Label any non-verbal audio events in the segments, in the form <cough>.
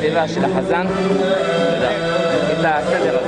התיבה, של החזן, תודה. את הסדר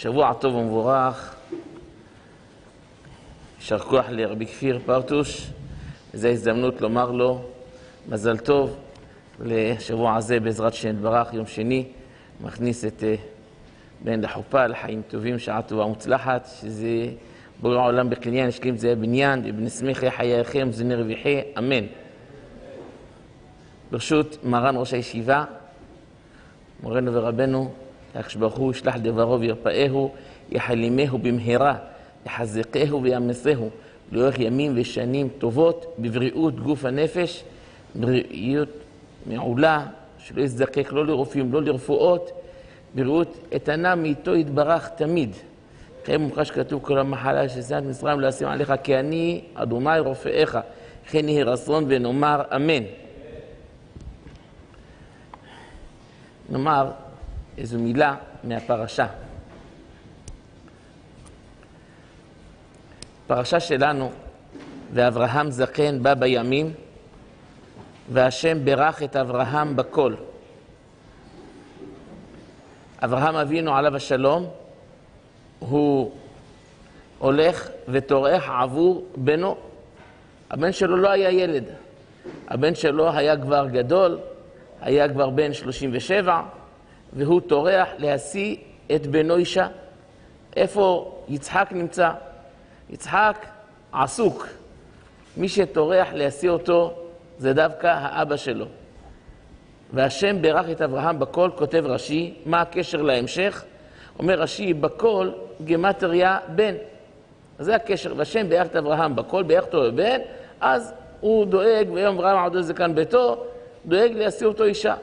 שבוע טוב ומבורך. יישר כוח לרבי כפיר פרטוש. זו הזדמנות לומר לו מזל טוב לשבוע הזה, בעזרת שם יתברך, יום שני. מכניס את אה, בן לחופה, לחיים טובים, שעה טובה ומוצלחת, שזה בורא העולם בקניין, ישכים זה הבניין, ובן שמחי חייכם, זני רוויחי, אמן. ברשות מרן ראש הישיבה, מורנו ורבנו, הקדוש ברוך הוא ישלח דברו וירפאהו, יחלימהו במהרה, יחזקהו ויעמסהו, לאורך ימים ושנים טובות, בבריאות גוף הנפש, בריאות מעולה, שלא יזדקק לא לרופאים, לא לרפואות, בריאות איתנה מאיתו יתברך תמיד. כן מומחה שכתוב כל המחלה של שנת מצרים לא ישים עליך, כי אני אדוני רופאיך, כן יהי רצון ונאמר אמן. נאמר איזו מילה מהפרשה. פרשה שלנו, ואברהם זקן בא בימים, והשם ברך את אברהם בכל. אברהם אבינו עליו השלום, הוא הולך וטורח עבור בנו. הבן שלו לא היה ילד, הבן שלו היה כבר גדול, היה כבר בן 37, והוא טורח להשיא את בנו אישה. איפה יצחק נמצא? יצחק עסוק. מי שטורח להשיא אותו זה דווקא האבא שלו. והשם ברך את אברהם בכל, כותב רש"י, מה הקשר להמשך? אומר רש"י, בכל גמטריה בן. זה הקשר, והשם ברך את אברהם בכל, ברך אותו בבן, אז הוא דואג, ויום אברהם עודד זה כאן ביתו, דואג להשיא אותו אישה.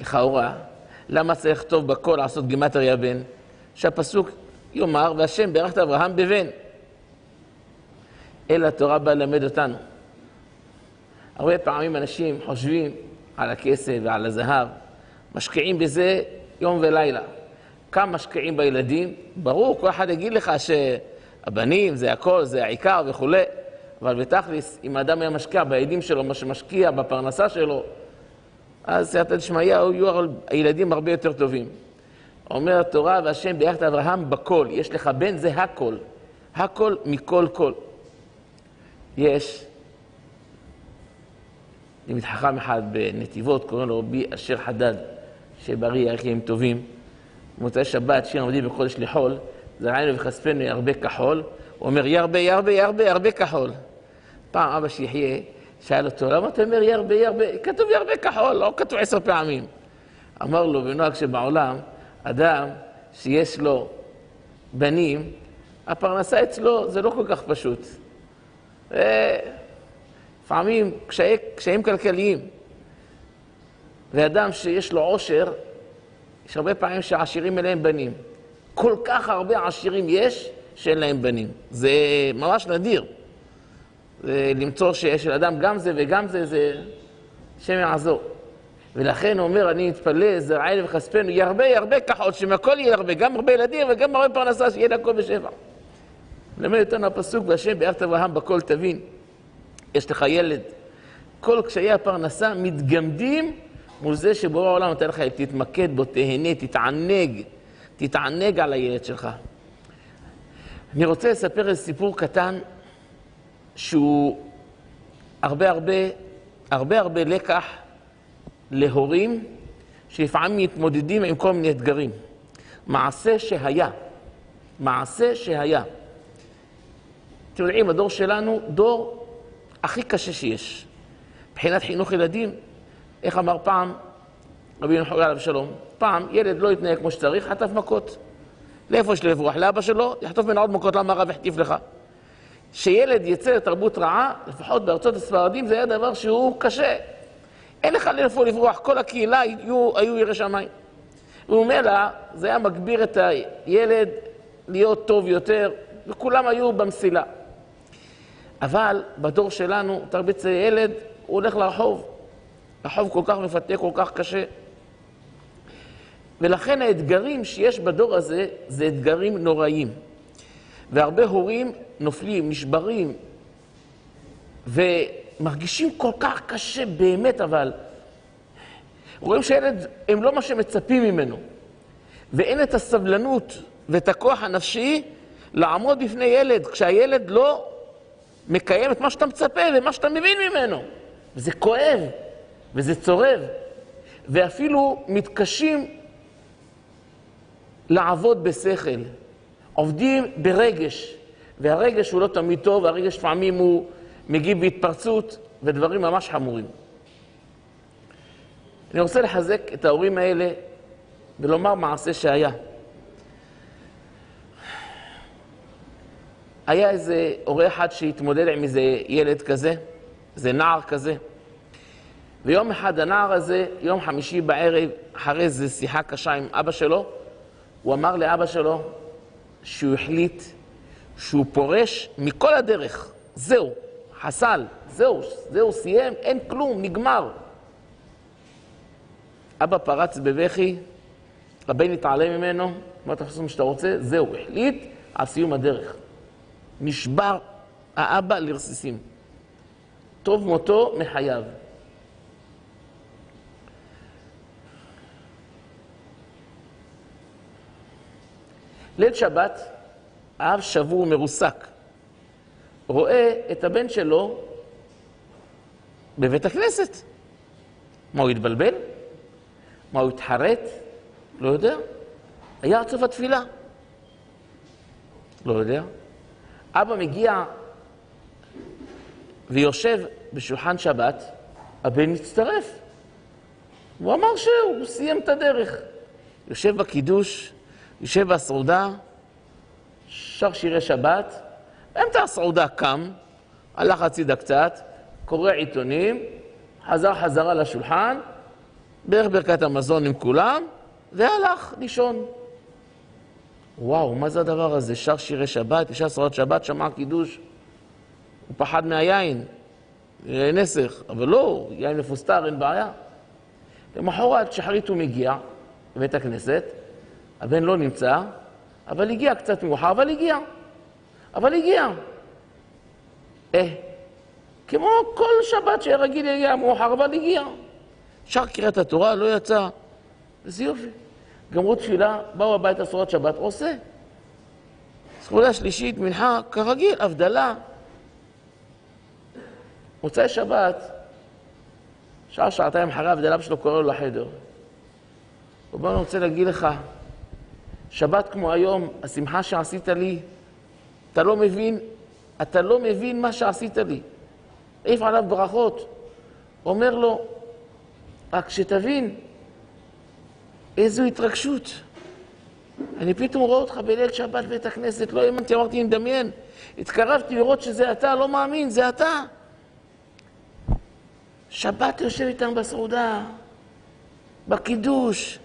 לכאורה, למה צריך לכתוב בכל לעשות גימטריה בן? שהפסוק יאמר, והשם ברך את אברהם בבן. אלא התורה באה ללמד אותנו. הרבה פעמים אנשים חושבים על הכסף ועל הזהב, משקיעים בזה יום ולילה. כמה משקיעים בילדים? ברור, כל אחד יגיד לך שהבנים זה הכל, זה העיקר וכולי, אבל בתכלס, אם האדם היה משקיע בילדים שלו, מה שמשקיע בפרנסה שלו, אז סייעתא דשמיא יהיו הילדים הרבה יותר טובים. אומר התורה, והשם ביחד אברהם בכל, יש לך בן זה הכל, הכל מכל כל. יש תלמיד חכם אחד בנתיבות, קוראים לו רבי אשר חדד, שבריא, יחיים טובים. במוצאי שבת, שיר עמדים בחודש לחול, זרענו וכספנו ירבה כחול. הוא אומר, ירבה, ירבה, ירבה, ירבה כחול. פעם אבא שיחיה, שאל אותו, למה אתה אומר ירבה, ירבה? כתוב ירבה כחול, לא כתוב עשר פעמים. אמר לו, בנוהג שבעולם, אדם שיש לו בנים, הפרנסה אצלו זה לא כל כך פשוט. לפעמים קשיי, קשיים כלכליים. ואדם שיש לו עושר, יש הרבה פעמים שהעשירים אין להם בנים. כל כך הרבה עשירים יש שאין להם בנים. זה ממש נדיר. למצוא שיש לאדם גם זה וגם זה, זה השם יעזור. ולכן הוא אומר, אני מתפלל, זרעי וכספנו, ירבה ירבה שמהכל יהיה הרבה, גם הרבה ילדים וגם הרבה פרנסה, שיהיה לכל בשבע. למד אותנו הפסוק, והשם ביחד אברהם בכל תבין. יש לך ילד, כל קשיי הפרנסה מתגמדים מול זה שבורא העולם נותן לך, תתמקד בו, תהנה, תתענג, תתענג על הילד שלך. אני רוצה לספר איזה סיפור קטן שהוא הרבה הרבה, הרבה הרבה לקח להורים שלפעמים מתמודדים עם כל מיני אתגרים. מעשה שהיה, מעשה שהיה. אתם יודעים, הדור שלנו דור הכי קשה שיש. מבחינת חינוך ילדים, איך אמר פעם רבי ינחוי עליו שלום? פעם ילד לא יתנהג כמו שצריך, חטף מכות. לאיפה יש לברוח? לאבא שלו, יחטוף ממנו עוד מכות, למה הרב החטיף לך? שילד יצא לתרבות רעה, לפחות בארצות הספרדים, זה היה דבר שהוא קשה. אין לך לאיפה לברוח, כל הקהילה היו, היו ירא שמיים. וממילא זה היה מגביר את הילד להיות טוב יותר, וכולם היו במסילה. אבל בדור שלנו, תרביץ ילד, הוא הולך לרחוב. רחוב כל כך מפתה, כל כך קשה. ולכן האתגרים שיש בדור הזה, זה אתגרים נוראיים. והרבה הורים נופלים, נשברים, ומרגישים כל כך קשה באמת, אבל רואים שילד, הם לא מה שמצפים ממנו. ואין את הסבלנות ואת הכוח הנפשי לעמוד בפני ילד, כשהילד לא מקיים את מה שאתה מצפה ומה שאתה מבין ממנו. וזה כואב, וזה צורב, ואפילו מתקשים לעבוד בשכל. עובדים ברגש, והרגש הוא לא תמיד טוב, והרגש לפעמים הוא מגיב בהתפרצות ודברים ממש חמורים. אני רוצה לחזק את ההורים האלה ולומר מעשה שהיה. היה איזה הורה אחד שהתמודד עם איזה ילד כזה, איזה נער כזה, ויום אחד הנער הזה, יום חמישי בערב, אחרי איזו שיחה קשה עם אבא שלו, הוא אמר לאבא שלו שהוא החליט שהוא פורש מכל הדרך. זהו, חסל, זהו, זהו, סיים, אין כלום, נגמר. אבא פרץ בבכי, הבן התעלם ממנו, מה אתה חושב שאתה רוצה? זהו, החליט על סיום הדרך. נשבר האבא לרסיסים. טוב מותו מחייו. ליל שבת, האב שבור מרוסק, רואה את הבן שלו בבית הכנסת. מה, הוא התבלבל? מה, הוא התחרט? לא יודע. היה סוף התפילה. לא יודע. אבא מגיע ויושב בשולחן שבת, הבן מצטרף. הוא אמר שהוא סיים את הדרך. יושב בקידוש, יושב בסעודה, שר שירי שבת, באמצע הסעודה קם, הלך הצידה קצת, קורא עיתונים, חזר חזרה לשולחן, בערך ברכת המזון עם כולם, והלך לישון. וואו, מה זה הדבר הזה? שר שירי שבת, אישה סעודת שבת, שמע קידוש. הוא פחד מהיין, נסך, אבל לא, יין מפוסטר, אין בעיה. למחרת, שחרית הוא מגיע לבית הכנסת, הבן לא נמצא, אבל הגיע קצת מאוחר, אבל הגיע. אבל הגיע. אה, כמו כל שבת שהיה רגיל להגיע מאוחר, אבל הגיע. שר קריאת התורה, לא יצא. איזה יופי. גמרו תפילה, באו הביתה סעודת שבת, עושה. סעודה שלישית, מנחה, כרגיל, הבדלה. מוצאי שבת, שעה, שעתיים אחרי ההבדלה שלו קורא לו לחדר. הוא אומר, אני רוצה להגיד לך, שבת כמו היום, השמחה שעשית לי, אתה לא מבין, אתה לא מבין מה שעשית לי. העיף עליו ברכות. אומר לו, רק שתבין, איזו התרגשות. אני פתאום רואה אותך בליל שבת בית הכנסת, לא האמנתי, אמרתי, אני מדמיין. התקרבתי לראות שזה אתה, לא מאמין, זה אתה. שבת יושב איתם בסעודה, בקידוש,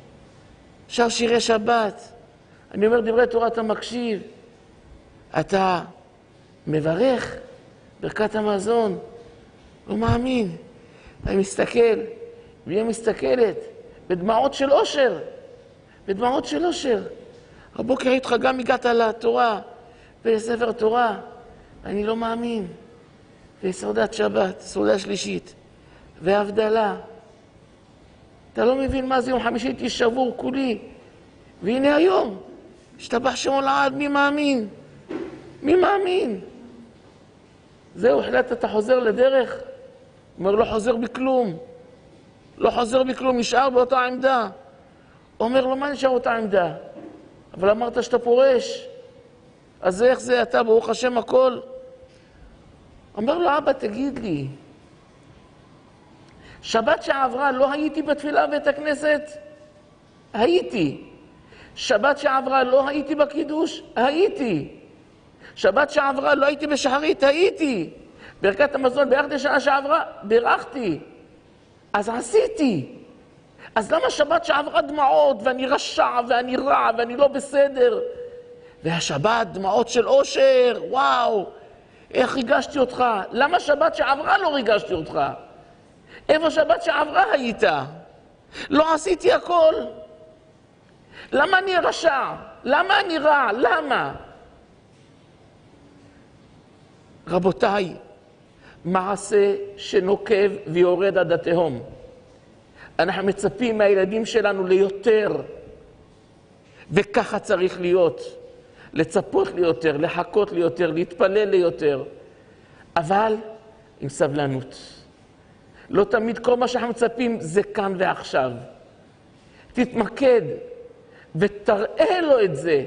שר שירי שבת. אני אומר דברי תורה, אתה מקשיב. אתה מברך ברכת המזון, לא מאמין. אני מסתכל, והיא מסתכלת, בדמעות של אושר, בדמעות של אושר. הבוקר איתך גם הגעת לתורה, ולספר תורה, אני לא מאמין. וסעודת שבת, סעודה שלישית, והבדלה. אתה לא מבין מה זה יום חמישי, הייתי שבור כולי. והנה היום, השתבח שמו לעד, מי מאמין? מי מאמין? זהו, החלטת, אתה חוזר לדרך? אומר, לא חוזר בכלום. לא חוזר בכלום, נשאר באותה עמדה. אומר לו, מה נשאר באותה עמדה? אבל אמרת שאתה פורש. אז איך זה אתה, ברוך השם הכל? אומר לו, אבא, תגיד לי, שבת שעברה לא הייתי בתפילה בבית הכנסת? הייתי. שבת שעברה לא הייתי בקידוש? הייתי. שבת שעברה לא הייתי בשחרית? הייתי. ברכת המזון בירכתי שנה שעברה? בירכתי. אז עשיתי. אז למה שבת שעברה דמעות, ואני רשע, ואני רע, ואני לא בסדר? והשבת דמעות של אושר, וואו, איך ריגשתי אותך? למה שבת שעברה לא ריגשתי אותך? איפה שבת שעברה היית? לא עשיתי הכל. למה אני רשע? למה אני רע? למה? רבותיי, מעשה שנוקב ויורד עד התהום. אנחנו מצפים מהילדים שלנו ליותר, וככה צריך להיות. לצפות ליותר, לחכות ליותר, להתפלל ליותר, אבל עם סבלנות. לא תמיד כל מה שאנחנו מצפים זה כאן ועכשיו. תתמקד ותראה לו את זה,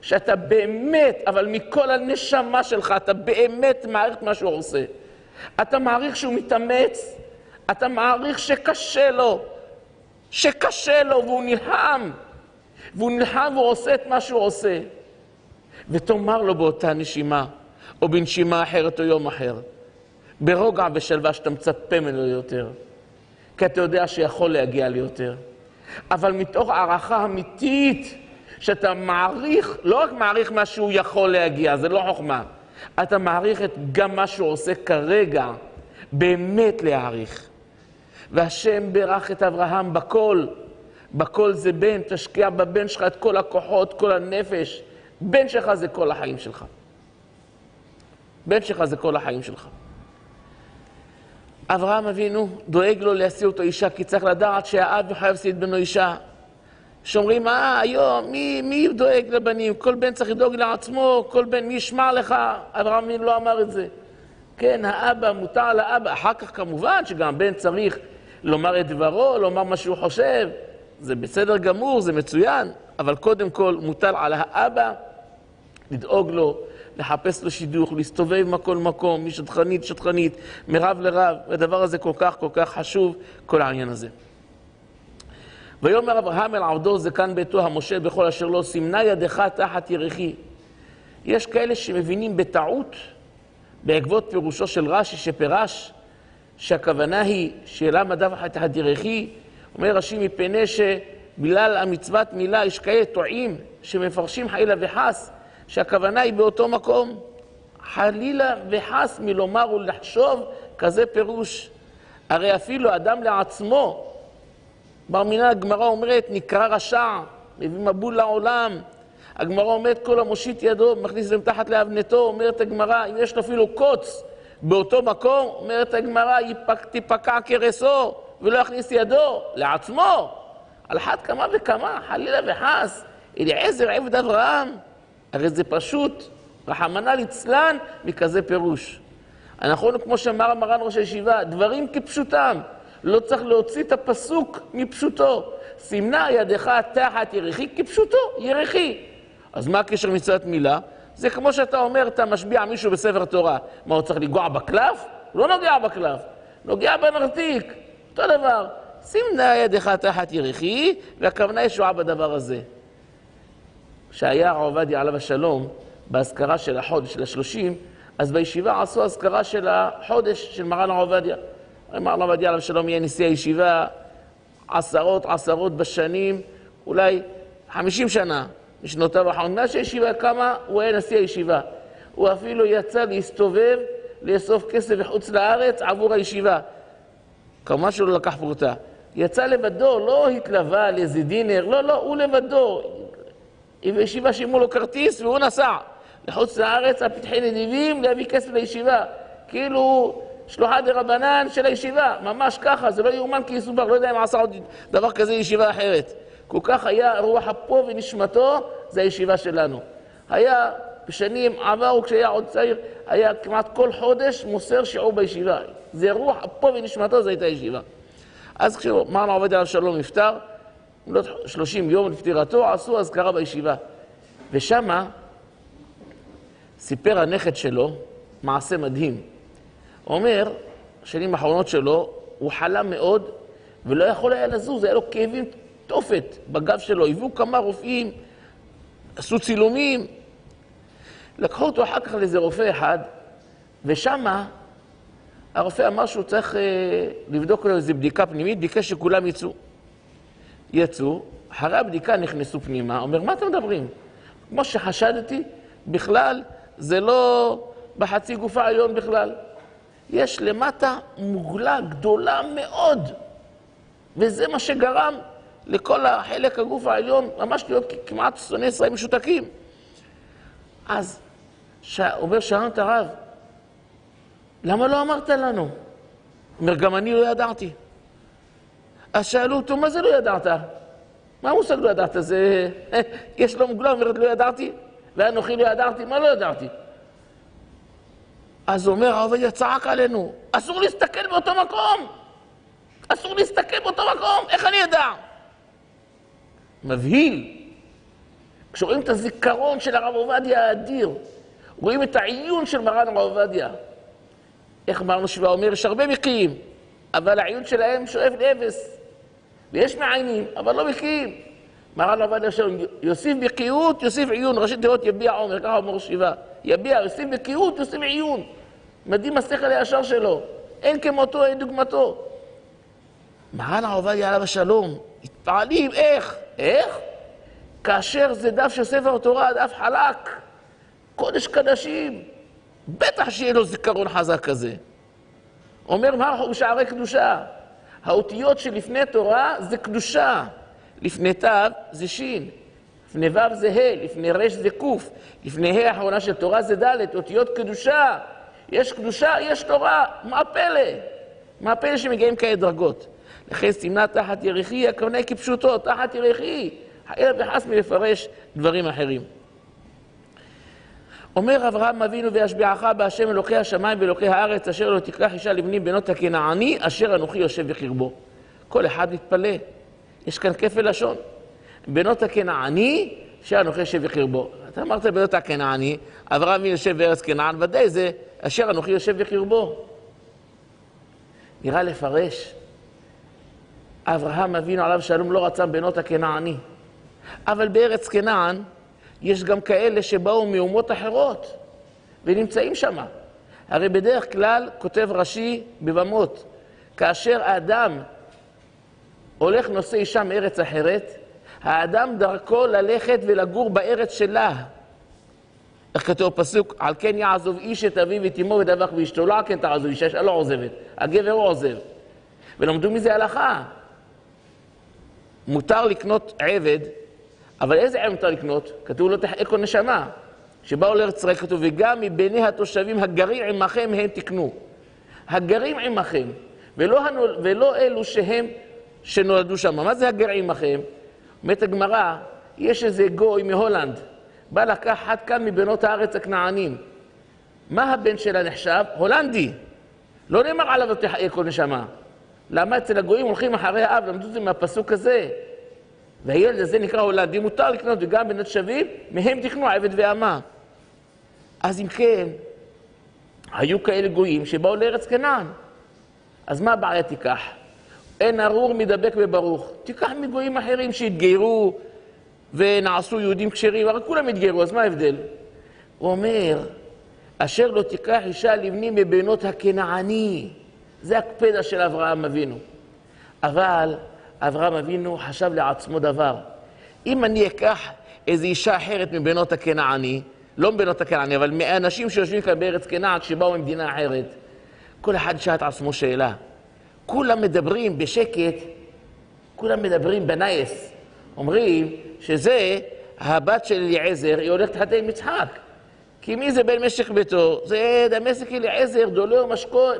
שאתה באמת, אבל מכל הנשמה שלך, אתה באמת מעריך מה שהוא עושה. אתה מעריך שהוא מתאמץ, אתה מעריך שקשה לו, שקשה לו והוא נלחם, והוא נלחם והוא עושה את מה שהוא עושה. ותאמר לו באותה נשימה, או בנשימה אחרת או יום אחר, ברוגע ושלווה שאתה מצפה ממנו יותר, כי אתה יודע שיכול להגיע ליותר. אבל מתוך הערכה אמיתית, שאתה מעריך, לא רק מעריך מה שהוא יכול להגיע, זה לא חוכמה. אתה מעריך את גם מה שהוא עושה כרגע, באמת להעריך. והשם ברך את אברהם בכל, בכל זה בן, תשקיע בבן שלך את כל הכוחות, כל הנפש. בן שלך זה כל החיים שלך. בן שלך זה כל החיים שלך. אברהם אבינו דואג לו להשיא אותו אישה, כי צריך לדעת שהאב חייב להשיא את בנו אישה. שאומרים, אה, היום, מי, מי דואג לבנים? כל בן צריך לדאוג לעצמו, כל בן, מי ישמע לך? אברהם אבינו לא אמר את זה. כן, האבא, מותר לאבא. אחר כך כמובן שגם בן צריך לומר את דברו, לומר מה שהוא חושב. זה בסדר גמור, זה מצוין, אבל קודם כל מוטל על האבא לדאוג לו, לחפש לו שידוך, להסתובב מכל מקום, משטחנית לשטחנית, מרב לרב, והדבר הזה כל כך כל כך חשוב, כל העניין הזה. ויאמר אברהם אל עבדו זקן ביתו המושל בכל אשר לא, סימנה ידך תחת ירחי. יש כאלה שמבינים בטעות, בעקבות פירושו של רש"י שפירש, שהכוונה היא שלמה דווקא תחת ירחי, אומר רש"י מפני שבגלל המצוות מילה יש כאלה טועים שמפרשים חלילה וחס שהכוונה היא באותו מקום. חלילה וחס מלומר ולחשוב כזה פירוש. הרי אפילו אדם לעצמו, בר מינן הגמרא אומרת, נקרא רשע, מביא מבול לעולם. הגמרא אומרת, כל המושיט ידו, מכניס את זה מתחת לאבנתו, אומרת הגמרא, אם יש לו אפילו קוץ באותו מקום, אומרת הגמרא, תיפקע כרסו ולא יכניס ידו לעצמו. על אחת כמה וכמה, חלילה וחס, אליעזר עבד אברהם. הרי זה פשוט, רחמנא ליצלן, מכזה פירוש. נכון, כמו שאמר מרן ראש הישיבה, דברים כפשוטם. לא צריך להוציא את הפסוק מפשוטו. סימנה ידך תחת ירחי כפשוטו, ירחי. אז מה הקשר מצוות מילה? זה כמו שאתה אומר, אתה משביע מישהו בספר תורה. מה, הוא צריך לגוע בקלף? הוא לא נוגע בקלף, נוגע בנרתיק. אותו דבר. סימנה ידך תחת ירחי, והכוונה ישועה בדבר הזה. שהיה עובדיה עליו השלום, באזכרה של החודש, של השלושים, אז בישיבה עשו אזכרה של החודש של מרן הרב עובדיה. מרן עובדיה עליו השלום יהיה נשיא הישיבה עשרות עשרות בשנים, אולי חמישים שנה משנותיו האחרונות. מאז שהישיבה קמה, הוא היה נשיא הישיבה. הוא אפילו יצא להסתובב, לאסוף כסף מחוץ לארץ עבור הישיבה. כמובן שהוא לא לקח פרוטה. יצא לבדו, לא התלווה לאיזה דינר, לא, לא, הוא לבדו. בישיבה שילמו לו כרטיס והוא נסע לחוץ לארץ על פתחי נדיבים להביא כסף לישיבה. כאילו שלוחה דה רבנן של הישיבה, ממש ככה, זה לא יאומן כי יסובר, לא יודע אם עשה עוד דבר כזה ישיבה אחרת. כל כך היה רוח אפו ונשמתו, זה הישיבה שלנו. היה בשנים עברו, כשהיה עוד צעיר, היה כמעט כל חודש מוסר שיעור בישיבה. זה רוח אפו ונשמתו, זו הייתה ישיבה. אז כשמרן עובדיה על שלום נפטר, מלאת 30 יום לפטירתו, עשו אזכרה בישיבה. ושמה סיפר הנכד שלו מעשה מדהים. הוא אומר, בשנים האחרונות שלו, הוא חלה מאוד ולא יכול היה לזוז, היה לו כאבים תופת בגב שלו. הביאו כמה רופאים, עשו צילומים. לקחו אותו אחר כך לאיזה רופא אחד, ושמה הרופא אמר שהוא צריך אה, לבדוק לו איזו בדיקה פנימית, ביקש שכולם יצאו. יצאו, אחרי הבדיקה נכנסו פנימה, אומר, מה אתם מדברים? כמו שחשדתי, בכלל זה לא בחצי גוף העליון בכלל. יש למטה מוגלה גדולה מאוד, וזה מה שגרם לכל החלק הגוף העליון ממש להיות כמעט שונאי ישראל משותקים. אז ש... אומר את הרב, למה לא אמרת לנו? אומר, גם אני לא ידעתי. אז שאלו אותו, מה זה לא ידעת? מה המושג לא ידעת? זה... <laughs> יש לו מוגלה, אומרת, לא ידעתי? ואנוכי לא ידעתי? מה לא ידעתי? אז אומר, העובד צעק עלינו, אסור להסתכל באותו מקום! אסור להסתכל באותו מקום, איך אני אדע? מבהיל. כשרואים את הזיכרון של הרב עובדיה האדיר, רואים את העיון של מרן הרב עובדיה. איך אמרנו שווה אומר, יש הרבה בקיאים, אבל העיון שלהם שואף לאפס. ויש מעיינים, אבל לא בקיאים. מרן עובדיה שלום, יוסיף בקיאות, יוסיף עיון. ראשי תיבות יביע עומר, ככה אומר שבעה. יביע, יוסיף בקיאות, יוסיף עיון. מדהים השכל הישר שלו. אין כמותו, אין דוגמתו. מרן עובדיה עליו השלום, מתפעלים, איך? איך? כאשר זה דף של ספר תורה, דף חלק, קודש קדשים, בטח שיהיה לו זיכרון חזק כזה. אומר מרחו בשערי קדושה, האותיות שלפני תורה זה קדושה, לפני תו זה שין, לפני ו' זה ה', לפני ר' זה ק', לפני ה' האחרונה של תורה זה ד', אותיות קדושה. יש קדושה, יש תורה, מה פלא? מה פלא שמגיעים כאלה דרגות? לכן סימנה תחת ירחי, הכוונה כפשוטו, תחת ירחי. חלילה וחס מלפרש דברים אחרים. אומר אברהם אבינו וישביעך בהשם אלוקי השמיים ואלוקי הארץ אשר לא תקרח אישה לבנים בנות הכנעני אשר אנוכי יושב בקרבו. כל אחד מתפלא, יש כאן כפל לשון. בנות הכנעני אשר אנוכי יושב בקרבו. אתה אמרת בנות הכנעני, אברהם יושב בארץ כנען, ודאי זה אשר אנוכי יושב בקרבו. נראה לפרש. אברהם אבינו עליו שלום לא רצה בנות הכנעני. אבל בארץ כנען יש גם כאלה שבאו מאומות אחרות ונמצאים שם. הרי בדרך כלל כותב רש"י בבמות, כאשר האדם הולך נושא אישה מארץ אחרת, האדם דרכו ללכת ולגור בארץ שלה. איך כתוב פסוק? על כן יעזוב איש את אביו ואת אמו ודבח ואשתו. לא על כן תעזוב אישה, אישה לא עוזבת. הגבר הוא עוזב. ולמדו מזה הלכה. מותר לקנות עבד אבל איזה עין מותר לקנות? כתוב לא תחקו נשמה. שבאו לארץ ישראל כתוב, וגם מביני התושבים הגרים עמכם הם תקנו. הגרים עמכם, ולא, הנול, ולא אלו שהם שנולדו שם. מה זה הגר עמכם? אומרת הגמרא, יש איזה גוי מהולנד, בא לקח אחד כאן מבנות הארץ הכנענים. מה הבן שלה נחשב? הולנדי. לא נאמר עליו תחיה כל נשמה. למה אצל הגויים הולכים אחרי האב, למדו את זה מהפסוק הזה. והילד הזה נקרא הולנדי, מותר לקנות וגם בנות שווים, מהם תקנו עבד ואמה. אז אם כן, היו כאלה גויים שבאו לארץ כנען. אז מה הבעיה תיקח? אין ארור מדבק בברוך. תיקח מגויים אחרים שהתגיירו ונעשו יהודים כשרים, הרי כולם התגיירו, אז מה ההבדל? הוא אומר, אשר לא תיקח אישה לבנים מבנות הכנעני. זה הקפדה של אברהם אבינו. אבל אברהם אבינו חשב לעצמו דבר. אם אני אקח איזו אישה אחרת מבנות הכנעני, לא מבנות הכנעני, אבל מאנשים שיושבים כאן בארץ כנען, שבאו ממדינה אחרת, כל אחד שאל את עצמו שאלה. כולם מדברים בשקט, כולם מדברים בנייס. אומרים שזה הבת של אליעזר, היא הולכת לחתן עם יצחק. כי מי זה בן משך ביתו? זה דמשק אליעזר, דולר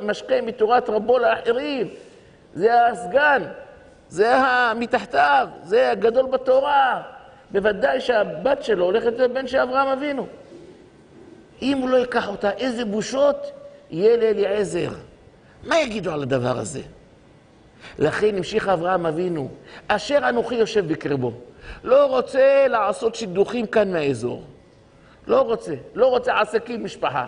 משקה מתורת רבו לאחרים. זה הסגן. זה מתחתיו, זה הגדול בתורה. בוודאי שהבת שלו הולכת להיות בן של אברהם אבינו. אם הוא לא ייקח אותה, איזה בושות יהיה לאליעזר. מה יגידו על הדבר הזה? לכן המשיך אברהם אבינו, אשר אנוכי יושב בקרבו. לא רוצה לעשות שידוכים כאן מהאזור. לא רוצה. לא רוצה עסקים, משפחה.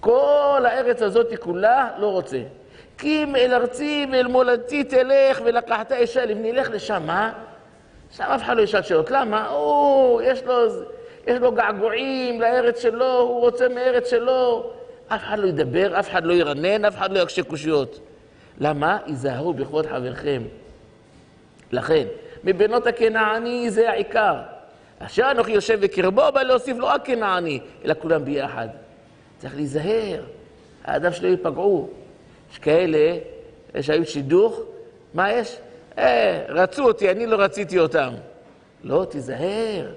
כל הארץ הזאת כולה לא רוצה. אם אל ארצי ואל מולדתי תלך ולקחת אישה לבני, לך לשם, מה? שם אף אחד לא ישאל שאלות. למה? הוא, יש לו, יש לו געגועים לארץ שלו, הוא רוצה מארץ שלו. אף אחד לא ידבר, אף אחד לא ירנן, אף אחד לא יקשה קושיות. למה? היזהרו בכבוד חברכם. לכן, מבנות הכנעני זה העיקר. אשר אנוכי יושב בקרבו, בא להוסיף לא רק כנעני, אלא כולם ביחד. צריך להיזהר, האדם שלא ייפגעו. יש כאלה שהיו שידוך, מה יש? אה, רצו אותי, אני לא רציתי אותם. לא, תיזהר.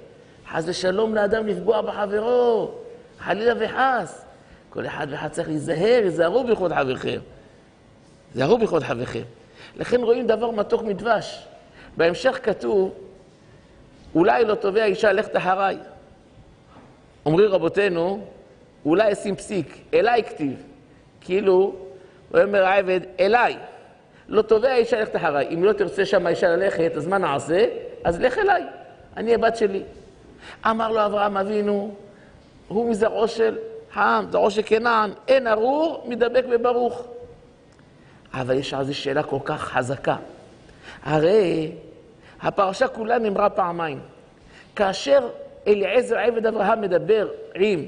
חס ושלום לאדם לפגוע בחברו, חלילה וחס. כל אחד ואחד צריך להיזהר, היזהרו בכבוד חברכם. היזהרו בכבוד חברכם. לכן רואים דבר מתוק מדבש. בהמשך כתוב, אולי לא תובע אישה לכת אחריי. אומרים רבותינו, אולי אשים פסיק, אליי כתיב. כאילו, הוא אומר העבד, אליי. לא תובע אישה לכת אחריי. אם לא תרצה שם האישה ללכת, אז מה נעשה? אז לך אליי, אני הבת שלי. אמר לו אברהם אבינו, הוא מזרעו של חם, זרעו של כנען, אין ארור, מדבק בברוך. אבל יש על זה שאלה כל כך חזקה. הרי הפרשה כולה נאמרה פעמיים. כאשר אליעזר עבד אברהם מדבר עם,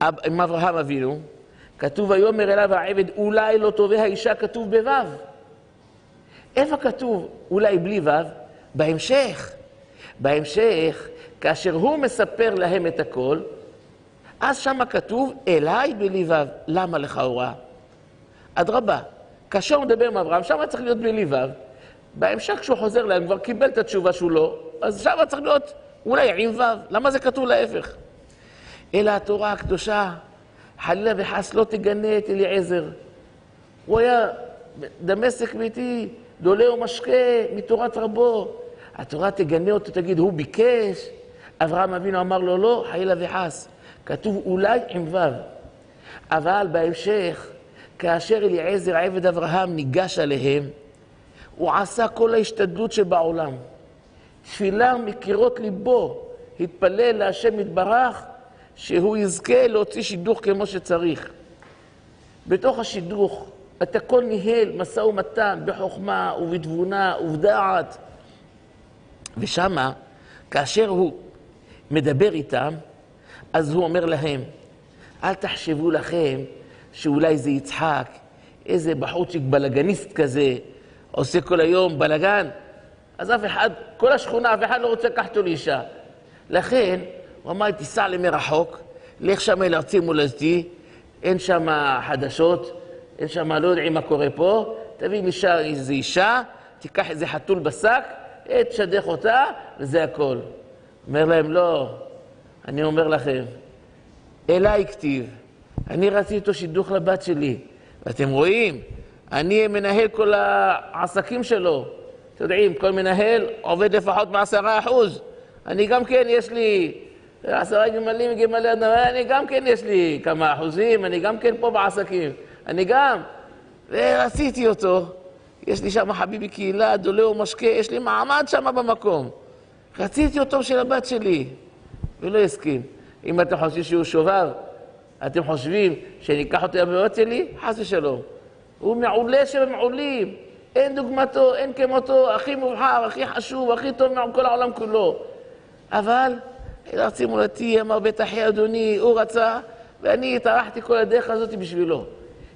עם אברהם אבינו, כתוב ויאמר אליו העבד אולי לא תובע האישה, כתוב בו'. איפה כתוב אולי בלי ו'? בהמשך. בהמשך, כאשר הוא מספר להם את הכל, אז שמה כתוב אליי בלי ו'. למה לכאורה? אדרבה, כאשר הוא מדבר עם אברהם, שם צריך להיות בלי ו'. בהמשך כשהוא חוזר להם, כבר קיבל את התשובה שהוא לא, אז שם צריך להיות אולי עם ו'. למה זה כתוב להפך? אלא התורה הקדושה, חלילה וחס לא תגנה את אליעזר. הוא היה דמשק ביתי, דולה ומשקה מתורת רבו. התורה תגנה אותו, תגיד, הוא ביקש, אברהם אבינו אמר לו לא, חלילה וחס. כתוב אולי עם ו'. אבל בהמשך, כאשר אליעזר עבד אברהם ניגש עליהם, הוא עשה כל ההשתדלות שבעולם. תפילה מקירות ליבו, התפלל להשם יתברך, שהוא יזכה להוציא שידוך כמו שצריך. בתוך השידוך, את הכל ניהל משא ומתן בחוכמה ובתבונה ובדעת. ושמה, כאשר הוא מדבר איתם, אז הוא אומר להם, אל תחשבו לכם שאולי זה יצחק, איזה בחורצ'יק בלאגניסט כזה, עושה כל היום בלאגן, אז אף אחד, כל השכונה, אף אחד לא רוצה לקחת אותו לאישה. לכן, הוא אמר, תיסע למרחוק, לך שם אל ארצי מולדתי, אין שם חדשות, אין שם, לא יודעים מה קורה פה, תביא אישה, איזה אישה, תיקח איזה חתול בשק, תשדך אותה, וזה הכל. אומר להם, לא, אני אומר לכם, אליי כתיב, אני רציתי אותו שידוך לבת שלי, ואתם רואים, אני מנהל כל העסקים שלו. אתם יודעים, כל מנהל עובד לפחות בעשרה אחוז. אני גם כן, יש לי עשרה גמלים, גמלי אדמה, אני גם כן, יש לי כמה אחוזים, אני גם כן פה בעסקים. אני גם. ורציתי אותו. יש לי שם חביבי קהילה, דולה ומשקה, יש לי מעמד שם במקום. רציתי אותו של הבת שלי, ולא הסכים. אם אתם חושבים שהוא שובב, אתם חושבים שאני אקח אותו לבת שלי? חס ושלום. הוא מעולה שבמעולים. אין דוגמתו, אין כמותו, הכי מובחר, הכי חשוב, הכי טוב מכל העולם כולו. אבל ארצי מולדתי אמר בית אחי אדוני, הוא רצה, ואני טרחתי כל הדרך הזאת בשבילו.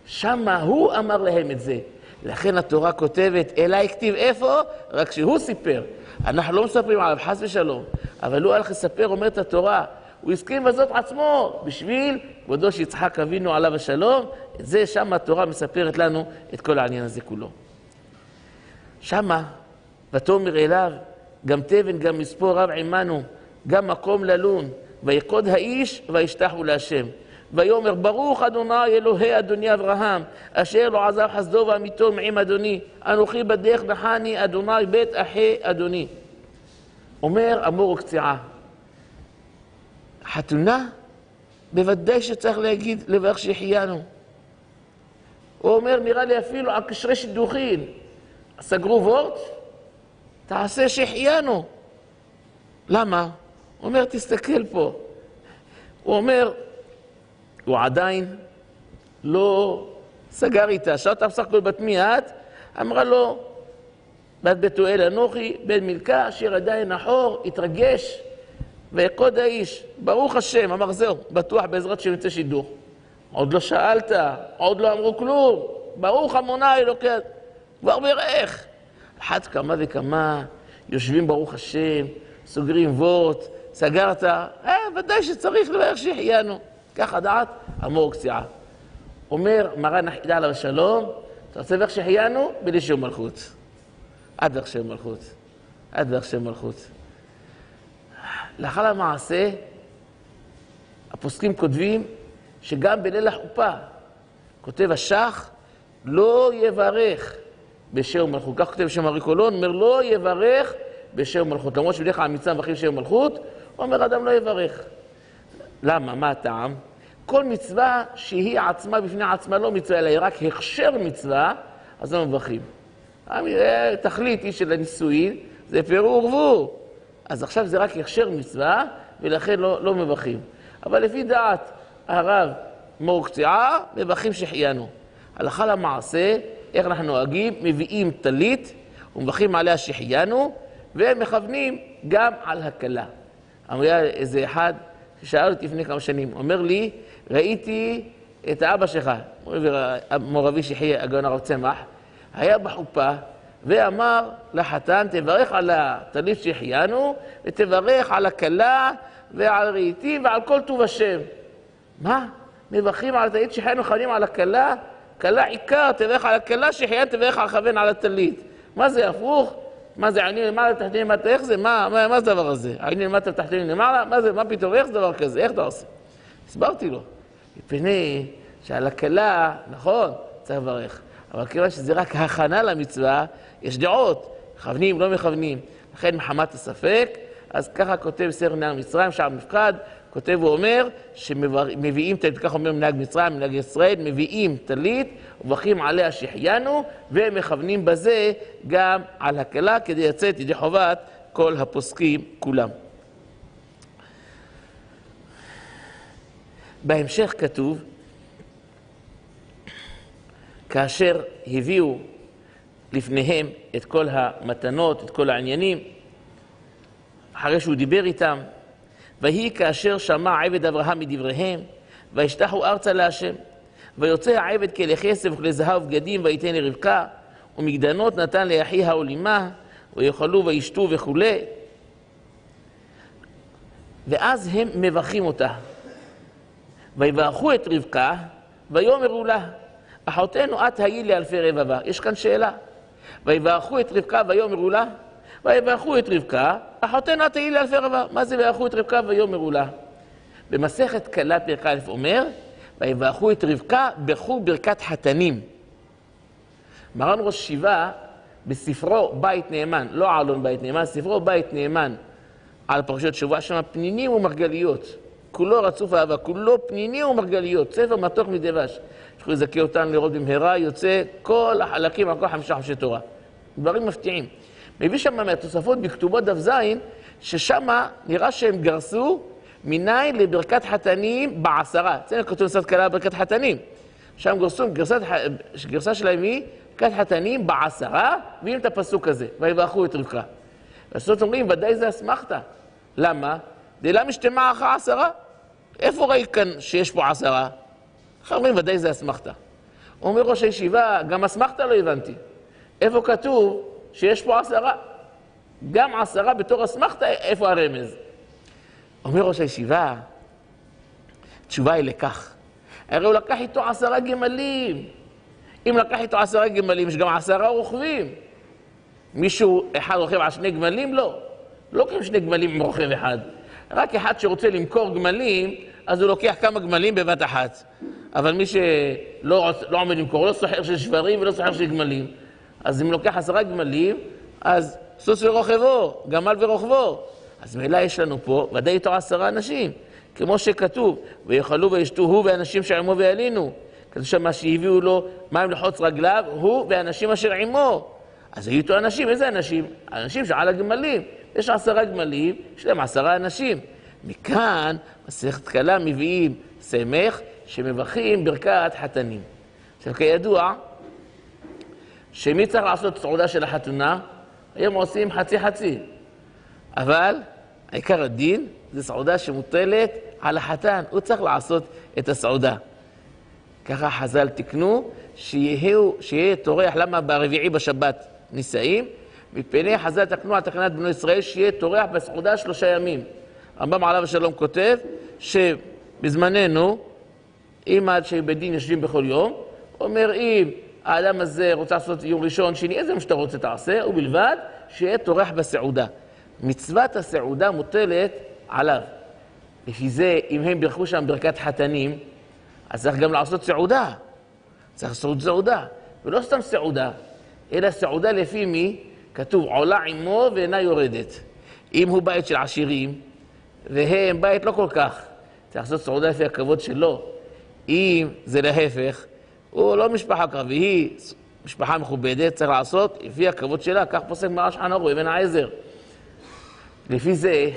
שמה הוא אמר להם את זה. לכן התורה כותבת, אליי כתיב איפה? רק שהוא סיפר. אנחנו לא מספרים עליו, חס ושלום. אבל הוא הלך לספר, אומרת התורה, הוא הסכים בזאת עצמו, בשביל כבודו שיצחק אבינו עליו השלום. את זה, שם התורה מספרת לנו את כל העניין הזה כולו. שמה, ותאמר אליו, גם תבן, גם מספור רב עמנו, גם מקום ללון, ויקוד האיש, וישתחו להשם. ויאמר, ברוך אדוני אלוהי אדוני אברהם, אשר לא עזב חסדו ואמיתו מעם אדוני, אנוכי בדרך בחני אדוני בית אחי אדוני. אומר אמור וקציעה, חתונה, בוודאי שצריך להגיד לברך שהחיינו. הוא אומר, נראה לי אפילו על קשרי שידוכין. סגרו וורט, תעשה שהחיינו. למה? הוא אומר, תסתכל פה. הוא אומר, הוא עדיין לא סגר איתה. שאלת בסך הכל בת מי את? אמרה לו, בת בתואל אנוכי, בן מלכה, אשר עדיין נחור, התרגש, ויקוד האיש, ברוך השם, אמר זהו, בטוח בעזרת שם יצא שידוך. עוד לא שאלת, עוד לא אמרו כלום, ברוך המונה אלוקי... כבר בירך. אחת כמה וכמה, יושבים ברוך השם, סוגרים וורט, סגרת, אה, ודאי שצריך לברך שהחיינו. ככה דעת אמור קציעה. אומר מרן החידה עליו השלום, אתה רוצה לברך שהחיינו? בלי שם מלכות. עד לברך שם מלכות. עד לברך שם מלכות. לאחר המעשה, הפוסקים כותבים שגם בליל החופה, כותב השח, לא יברך בשם מלכות. כך כותב שם הריקולון, אומר לא יברך בשם מלכות. למרות שבדרך כלל המצווה מברכים בשם מלכות, הוא אומר, אדם לא יברך. למה? מה הטעם? כל מצווה שהיא עצמה בפני עצמה לא מצווה, אלא היא רק הכשר מצווה, אז לא מברכים. תכלית היא של הנישואין, זה פירו ורבו. אז עכשיו זה רק הכשר מצווה, ולכן לא, לא מברכים. אבל לפי דעת הרב מור קציעה, מברכים שהחיינו. הלכה למעשה, איך אנחנו נוהגים? מביאים טלית ומברכים עליה שהחיינו, ומכוונים גם על הכלה. אמר איזה אחד ששאל אותי לפני כמה שנים, אומר לי, ראיתי את האבא שלך, מור אבי שיחי הגאון הרב צמח, היה בחופה ואמר לחתן, תברך על הטלית שהחיינו, ותברך על הכלה ועל רהיטים ועל כל טוב השם. מה? מברכים על הטלית שהחיינו, מכוונים על הכלה? כלה עיקר, תברך על הכלה שהחיינו, תברך על כוון על הטלית. מה זה הפוך? מה זה עני למעלה, תחתיני למטה, איך זה? מה, מה, מה זה הדבר הזה? עני למטה, תחתיני למעלה? מה זה, מה פתאום, איך זה דבר כזה? איך אתה עושה? הסברתי לו. מפני שעל הכלה, נכון, צריך לברך. אבל כיוון שזה רק הכנה למצווה, יש דעות, מכוונים, לא מכוונים. לכן מחמת הספק, אז ככה כותב סר נער מצרים, שער מפקד, כותב ואומר שמביאים כך אומר מנהג מצרים, מנהג ישראל, מביאים טלית ומברכים עליה שהחיינו, ומכוונים בזה גם על הקלה כדי לצאת ידי חובת כל הפוסקים כולם. בהמשך כתוב, כאשר הביאו לפניהם את כל המתנות, את כל העניינים, אחרי שהוא דיבר איתם, ויהי כאשר שמע עבד אברהם מדבריהם, וישתחו ארצה להשם. ויוצא העבד כלי כסף וכלי זהב ובגדים, ויתן לרבקה, ומגדנות נתן לאחיה ולאמה, ויאכלו וישתו וכולי. ואז הם מברכים אותה. ויברכו את רבקה, ויאמרו לה, אחותנו את היי לאלפי רבבה. יש כאן שאלה. ויברכו את רבקה ויאמרו לה, ויברכו את רבקה, אחותנו תהי לאלפי רבבה. מה זה ויברכו את רבקה ויאמרו לה? במסכת כלה פרק א' אומר, ויברכו את רבקה ברכו ברכת חתנים. מרן ראש שיבה, בספרו בית נאמן, לא עלון בית נאמן, ספרו בית נאמן על פרשיות שבוע, שם פנינים ומרגליות. כולו רצוף אהבה, כולו פנינים ומרגליות, ספר מתוק מדבש. יכלו לזכה אותנו לראות במהרה, יוצא כל החלקים על כל חמישה חמשי תורה. דברים מפתיעים. מביא שם מהתוספות בכתובות דף ז', ששם נראה שהם גרסו מניין לברכת חתנים בעשרה. אצלנו כתוב קצת קלה ברכת חתנים. שם גרסו, גרסת, גרסה שלהם היא ברכת חתנים בעשרה, והנה את הפסוק הזה, ויברכו את רבקה. הסוד אומרים, ודאי זה אסמכתה. למה? דלה משתמה אחר עשרה. איפה ראית כאן שיש פה עשרה? איך אומרים, ודאי זה אסמכתה. אומר ראש הישיבה, גם אסמכתה לא הבנתי. איפה כתוב שיש פה עשרה? גם עשרה בתור אסמכתה, איפה הרמז? אומר ראש הישיבה, התשובה היא לכך. הרי הוא לקח איתו עשרה גמלים. אם לקח איתו עשרה גמלים, יש גם עשרה רוכבים. מישהו אחד רוכב על שני גמלים? לא. לא לוקחים שני גמלים עם רוכב אחד. רק אחד שרוצה למכור גמלים, אז הוא לוקח כמה גמלים בבת אחת. אבל מי שלא. לא עומד למכור, לא סוחר של שברים ולא סוחר של גמלים, אז אם לוקח עשרה גמלים, אז סוס ורוכבו, גמל ורוכבו. אז מילא יש לנו פה, ודאי איתו עשרה אנשים, כמו שכתוב, ויאכלו וישתו הוא ואנשים שעמו וילינו. כתוב שם שהביאו לו מים לחוץ רגליו, הוא ואנשים אשר עמו. אז היו איתו אנשים, איזה אנשים? אנשים שעל הגמלים. יש עשרה גמלים, יש להם עשרה אנשים. מכאן, מסכת קלה מביאים סמך שמברכים ברכת חתנים. עכשיו, כידוע, שמי צריך לעשות סעודה של החתונה? היום עושים חצי-חצי. אבל עיקר הדין זה סעודה שמוטלת על החתן, הוא צריך לעשות את הסעודה. ככה חז"ל תיקנו, שיהיה טורח, למה ברביעי בשבת נישאים? מפני חז"ל תקנו על תקנת בנו ישראל שיהיה טורח בסעודה שלושה ימים. הרמב"ם עליו השלום כותב שבזמננו, אם עד שבית דין יושבים בכל יום, אומר אם האדם הזה רוצה לעשות יום ראשון, שני, איזה יום שאתה רוצה תעשה, ובלבד שיהיה טורח בסעודה. מצוות הסעודה מוטלת עליו. לפי זה, אם הם בירכו שם ברכת חתנים, אז צריך גם לעשות סעודה. צריך לעשות סעודה. ולא סתם סעודה, אלא סעודה לפי מי? כתוב, עולה עמו ואינה יורדת. אם הוא בית של עשירים, והם בית לא כל כך, צריך לעשות סעודה לפי הכבוד שלו. אם זה להפך, הוא לא משפחה ככה, והיא משפחה מכובדת, צריך לעשות לפי הכבוד שלה, כך פוסק מרש חנוך אבן העזר. לפי זה,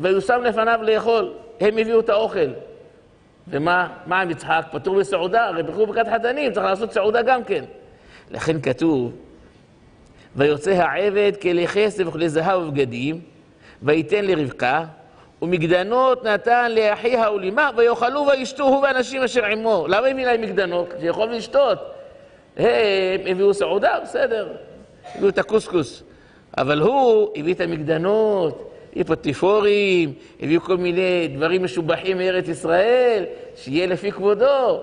ויושם לפניו לאכול, הם הביאו את האוכל. ומה מה עם יצחק? פטור בסעודה, הרי בחרו ברכת חתנים, צריך לעשות סעודה גם כן. לכן כתוב, ויוצא העבד כלי כסף וכלי זהב ובגדים, וייתן לרבקה, ומגדנות נתן לאחיה ולאמה, ויאכלו וישתו הוא ואנשים אשר עמו. למה הביא להם מגדנות? שיכול לשתות. הם הביאו סעודה, בסדר, הביאו את הקוסקוס. אבל הוא הביא את המגדנות, הביא פטיפורים, הביאו כל מיני דברים משובחים מארץ ישראל, שיהיה לפי כבודו.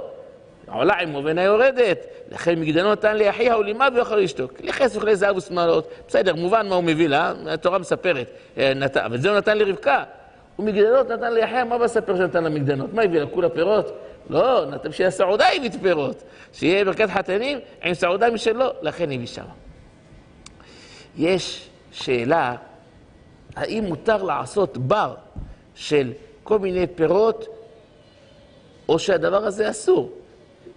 עולה עמו ואינה יורדת. לכן מגדנו נתן לאחיה ולאמה ויוכל לשתוק. לכס וכלי זהב ושמאלות. בסדר, מובן מה הוא מביא לה, התורה מספרת. אה, אבל זה הוא נתן לרבקה. ומגדנות נתן לאחיה, מה בספר שנתן למגדנות? מה הביא לה? כולה פירות? לא, נתן שיהיה סעודה הביא פירות. שיהיה ברכת חתנים עם סעודה משלו, לכן הביא שם. יש שאלה, האם מותר לעשות בר של כל מיני פירות, או שהדבר הזה אסור?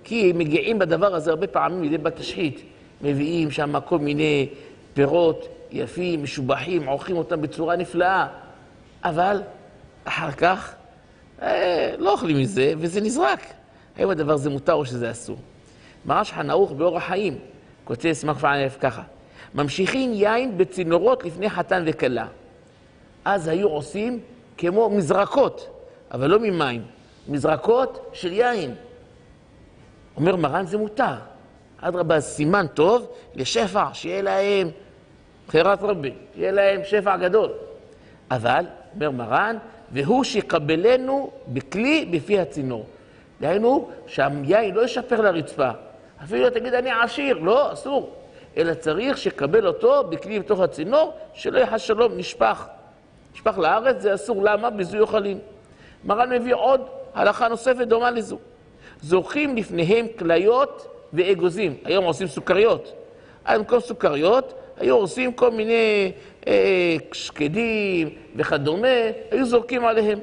כי מגיעים בדבר הזה הרבה פעמים לידי בת תשחית. מביאים שם כל מיני פירות יפים, משובחים, עורכים אותם בצורה נפלאה, אבל אחר כך אה, לא אוכלים מזה, וזה נזרק. האם הדבר הזה מותר או שזה אסור? מרש חנוך באורח חיים, כותב סמך פעם ככה, ממשיכים יין בצינורות לפני חתן וכלה. אז היו עושים כמו מזרקות, אבל לא ממים, מזרקות של יין. אומר מרן זה מותר. אדרבה, סימן טוב לשפע, שיהיה להם בחירת רבי, יהיה להם שפע גדול. אבל, אומר מרן, והוא שיקבלנו בכלי בפי הצינור. דהיינו, שהיין לא ישפר לרצפה. אפילו תגיד, אני עשיר, לא, אסור. אלא צריך שיקבל אותו בכלי בתוך הצינור, שלא יחס שלום, נשפך. נשפך לארץ, זה אסור. למה? בזוי אוכלים. מרן מביא עוד הלכה נוספת דומה לזו. זורקים לפניהם כליות ואגוזים. היום עושים סוכריות. אז במקום סוכריות, היו עושים כל מיני שקדים וכדומה, היו זורקים עליהם.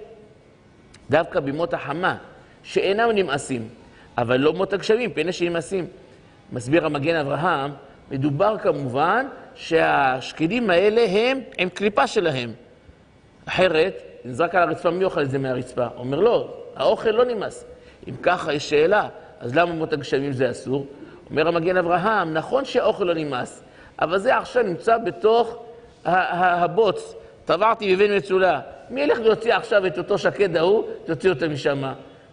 דווקא בימות החמה, שאינם נמאסים, אבל לא מות הגשמים, פני שנמאסים. מסביר המגן אברהם, מדובר כמובן שהשקדים האלה הם עם קליפה שלהם. אחרת, נזרק על הרצפה, מי אוכל את זה מהרצפה? אומר לא, האוכל לא נמאס. אם ככה, יש שאלה, אז למה מות הגשמים זה אסור? אומר המגן אברהם, נכון שהאוכל לא נמאס, אבל זה עכשיו נמצא בתוך הבוץ. טבעתי בבן מצולה. מי ילך להוציא עכשיו את אותו שקד ההוא, תוציא אותו משם.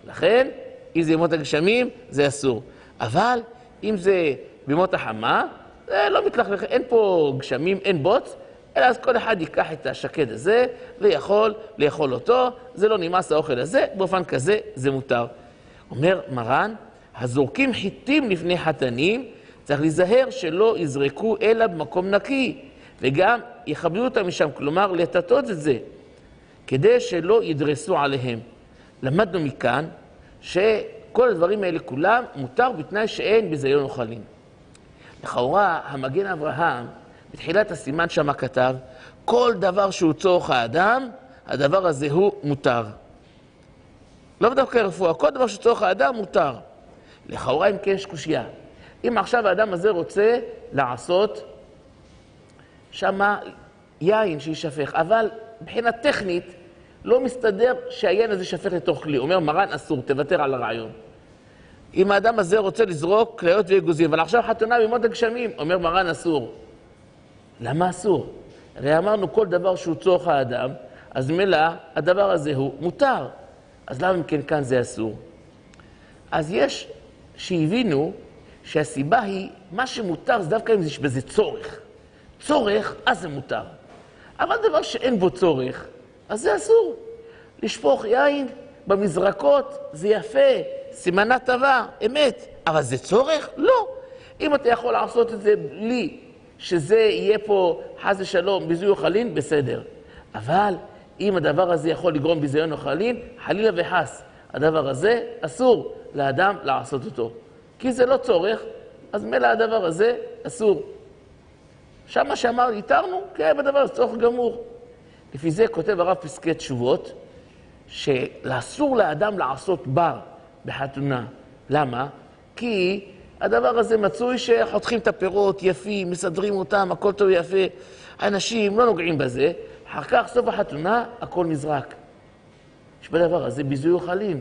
לכן, אם זה ימות הגשמים, זה אסור. אבל אם זה בימות החמה, זה לא מתלכלך, אין פה גשמים, אין בוץ, אלא אז כל אחד ייקח את השקד הזה ויכול לאכול אותו, זה לא נמאס האוכל הזה, באופן כזה זה מותר. אומר מרן, הזורקים חיטים לפני חתנים, צריך להיזהר שלא יזרקו אלא במקום נקי, וגם יכבדו אותם משם, כלומר לטטות את זה, כדי שלא ידרסו עליהם. למדנו מכאן שכל הדברים האלה כולם מותר בתנאי שאין ביזיון אוכלים. לכאורה, המגן אברהם, בתחילת הסימן שמה כתב, כל דבר שהוא צורך האדם, הדבר הזה הוא מותר. לא דווקא רפואה, כל דבר שצורך האדם מותר. לכאורה אם כן יש קושייה. אם עכשיו האדם הזה רוצה לעשות שמה יין שיישפך, אבל מבחינה טכנית לא מסתדר שהיין הזה יישפך לתוך כלי. אומר מרן אסור, תוותר על הרעיון. אם האדם הזה רוצה לזרוק כליות ואגוזים, אבל עכשיו חתונה במות הגשמים, אומר מרן אסור. למה אסור? הרי אמרנו כל דבר שהוא צורך האדם, אז ממילא הדבר הזה הוא מותר. אז למה אם כן כאן זה אסור? אז יש שהבינו שהסיבה היא, מה שמותר זה דווקא אם יש בזה צורך. צורך, אז זה מותר. אבל דבר שאין בו צורך, אז זה אסור. לשפוך יין במזרקות זה יפה, סימנה טובה, אמת. אבל זה צורך? לא. אם אתה יכול לעשות את זה בלי שזה יהיה פה, חס ושלום, ביזוי אוכלין, בסדר. אבל אם הדבר הזה יכול לגרום ביזיון אוכלין, חלילה וחס, הדבר הזה אסור לאדם לעשות אותו. כי זה לא צורך, אז מילא הדבר הזה אסור. שם מה שאמר, התרנו, כן, בדבר זה צורך גמור. לפי זה כותב הרב פסקי תשובות, שאסור לאדם לעשות בר בחתונה. למה? כי הדבר הזה מצוי שחותכים את הפירות יפים, מסדרים אותם, הכל טוב ויפה. אנשים לא נוגעים בזה, אחר כך, סוף החתונה, הכל נזרק. יש בדבר הזה ביזוי אוכלים.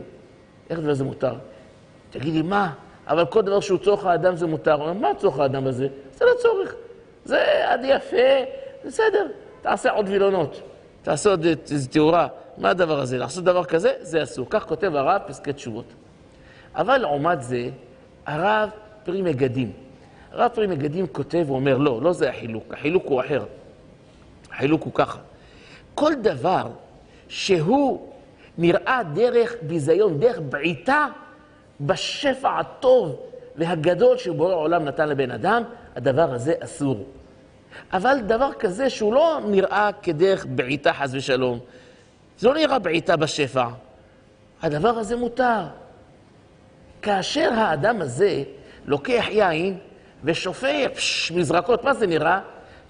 איך זה מותר? תגידי, מה? אבל כל דבר שהוא צורך האדם זה מותר. מה צורך האדם הזה? זה לא צורך. זה עד יפה, בסדר, תעשה עוד וילונות. תעשה עוד איזו תאורה. מה הדבר הזה? לעשות דבר כזה? זה אסור. כך כותב הרב פסקי תשובות. אבל לעומת זה, הרב פרי מגדים. הרב פרי מגדים כותב ואומר, לא, לא זה החילוק, החילוק הוא אחר. החילוק הוא ככה. כל דבר שהוא נראה דרך ביזיון, דרך בעיטה בשפע הטוב והגדול שבורא העולם נתן לבן אדם, הדבר הזה אסור. אבל דבר כזה שהוא לא נראה כדרך בעיטה חס ושלום, זה לא נראה בעיטה בשפע, הדבר הזה מותר. כאשר האדם הזה לוקח יין ושופך מזרקות, מה זה נראה?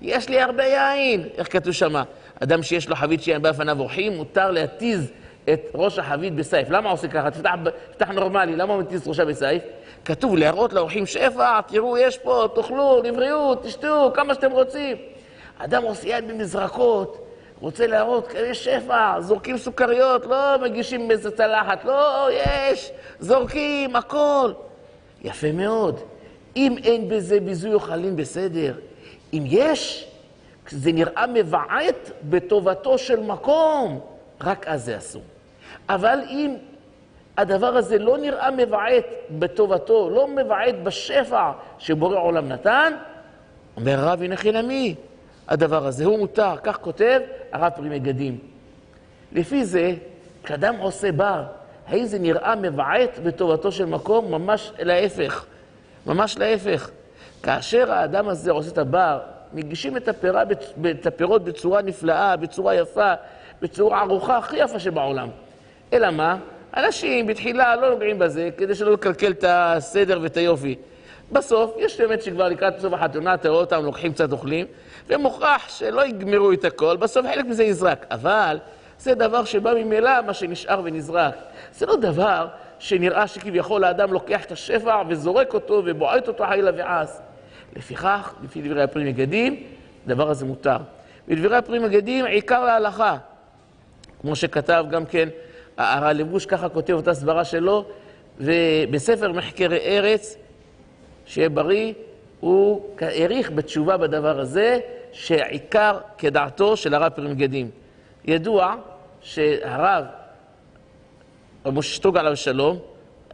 יש לי הרבה יין, איך כתוב שמה? אדם שיש לו חבית שיין בפניו אורחים, מותר להתיז את ראש החבית בסייף. למה עושה ככה? תפתח, תפתח נורמלי, למה הוא מתיז ראשה בסייף? כתוב להראות לאורחים שפע, תראו, יש פה, תאכלו, לבריאות, תשתו, כמה שאתם רוצים. אדם עושה יד במזרקות, רוצה להראות, יש שפע, זורקים סוכריות, לא מגישים באיזה צלחת, לא, יש, זורקים, הכל. יפה מאוד. אם אין בזה ביזוי אוכלים, בסדר. אם יש, זה נראה מבעט בטובתו של מקום, רק אז זה אסור. אבל אם הדבר הזה לא נראה מבעט בטובתו, לא מבעט בשפע שבורא עולם נתן, אומר הרב, הנה חינמי, הדבר הזה הוא מותר, כך כותב הרב פרי מגדים. לפי זה, כשאדם עושה בר, האם זה נראה מבעט בטובתו של מקום? ממש להפך. ממש להפך. כאשר האדם הזה עושה את הבר, מגישים את, הפירה, את הפירות בצורה נפלאה, בצורה יפה, בצורה ערוכה הכי יפה שבעולם. אלא מה? אנשים בתחילה לא נוגעים בזה כדי שלא לקלקל את הסדר ואת היופי. בסוף, יש באמת שכבר לקראת סוף החתונה, אתה רואה אותם לוקחים קצת אוכלים, ומוכרח שלא יגמרו את הכל, בסוף חלק מזה יזרק. אבל זה דבר שבא ממילא מה שנשאר ונזרק. זה לא דבר שנראה שכביכול האדם לוקח את השפע וזורק אותו ובועט אותו חלילה ועס. לפיכך, לפי דברי הפרי מגדים, הדבר הזה מותר. בדברי הפרי מגדים, עיקר להלכה. כמו שכתב גם כן הרב לבוש, ככה כותב אותה סברה שלו, ובספר מחקרי ארץ, שיהיה בריא, הוא העריך בתשובה בדבר הזה, שעיקר כדעתו של הרב פרי מגדים. ידוע שהרב, רב משה שטוג עליו שלום,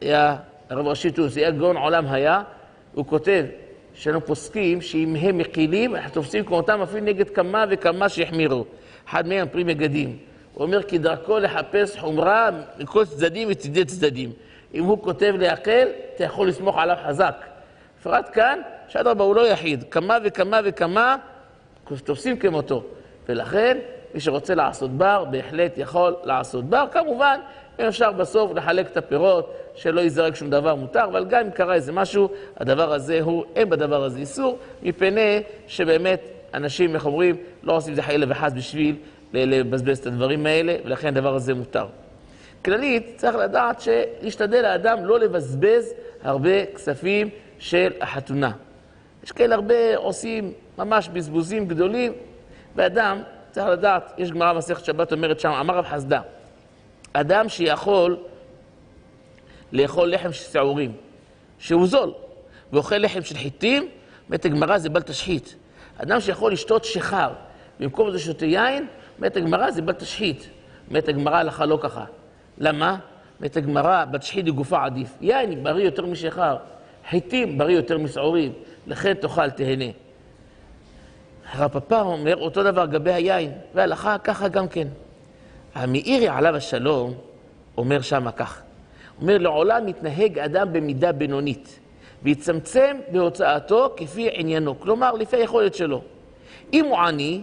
היה הרב ראשי טוס, היה גאון עולם היה, הוא כותב שאנו פוסקים שאם הם מקילים, אנחנו תופסים כמותם אפילו נגד כמה וכמה שהחמירו. אחד מהם פרי מגדים. הוא אומר כי דרכו לחפש חומרה מכל צדדים וצידי צדדים. אם הוא כותב להקל, אתה יכול לסמוך עליו חזק. בפרט כאן, שאדרבה הוא לא יחיד. כמה וכמה וכמה תופסים כמותו. ולכן, מי שרוצה לעשות בר, בהחלט יכול לעשות בר. כמובן, אם אפשר בסוף לחלק את הפירות, שלא ייזרק שום דבר מותר, אבל גם אם קרה איזה משהו, הדבר הזה הוא, אין בדבר הזה איסור, מפני שבאמת אנשים, איך אומרים, לא עושים את זה חלילה וחס בשביל לבזבז את הדברים האלה, ולכן הדבר הזה מותר. כללית, צריך לדעת שלהשתדל האדם לא לבזבז הרבה כספים של החתונה. יש כאלה הרבה עושים ממש בזבוזים גדולים, ואדם, צריך לדעת, יש גמרא מסכת שבת אומרת שם, אמר רב חסדה, אדם שיכול לאכול לחם של שעורים, שהוא זול, ואוכל לחם של חיטים, אומרת הגמרא זה בל תשחית. אדם שיכול לשתות שיכר, במקום זה שותה יין, אומרת הגמרא זה בל תשחית. אומרת הגמרא הלכה לא ככה. למה? אומרת הגמרא, בת שחית גופה עדיף. יין בריא יותר משיכר, חיטים בריא יותר משעורים, לכן תאכל תהנה. הרב פפר אומר אותו דבר לגבי היין, והלכה ככה גם כן. המאירי עליו השלום אומר שמה כך, אומר לעולם מתנהג אדם במידה בינונית ויצמצם בהוצאתו כפי עניינו, כלומר לפי היכולת שלו. אם הוא עני,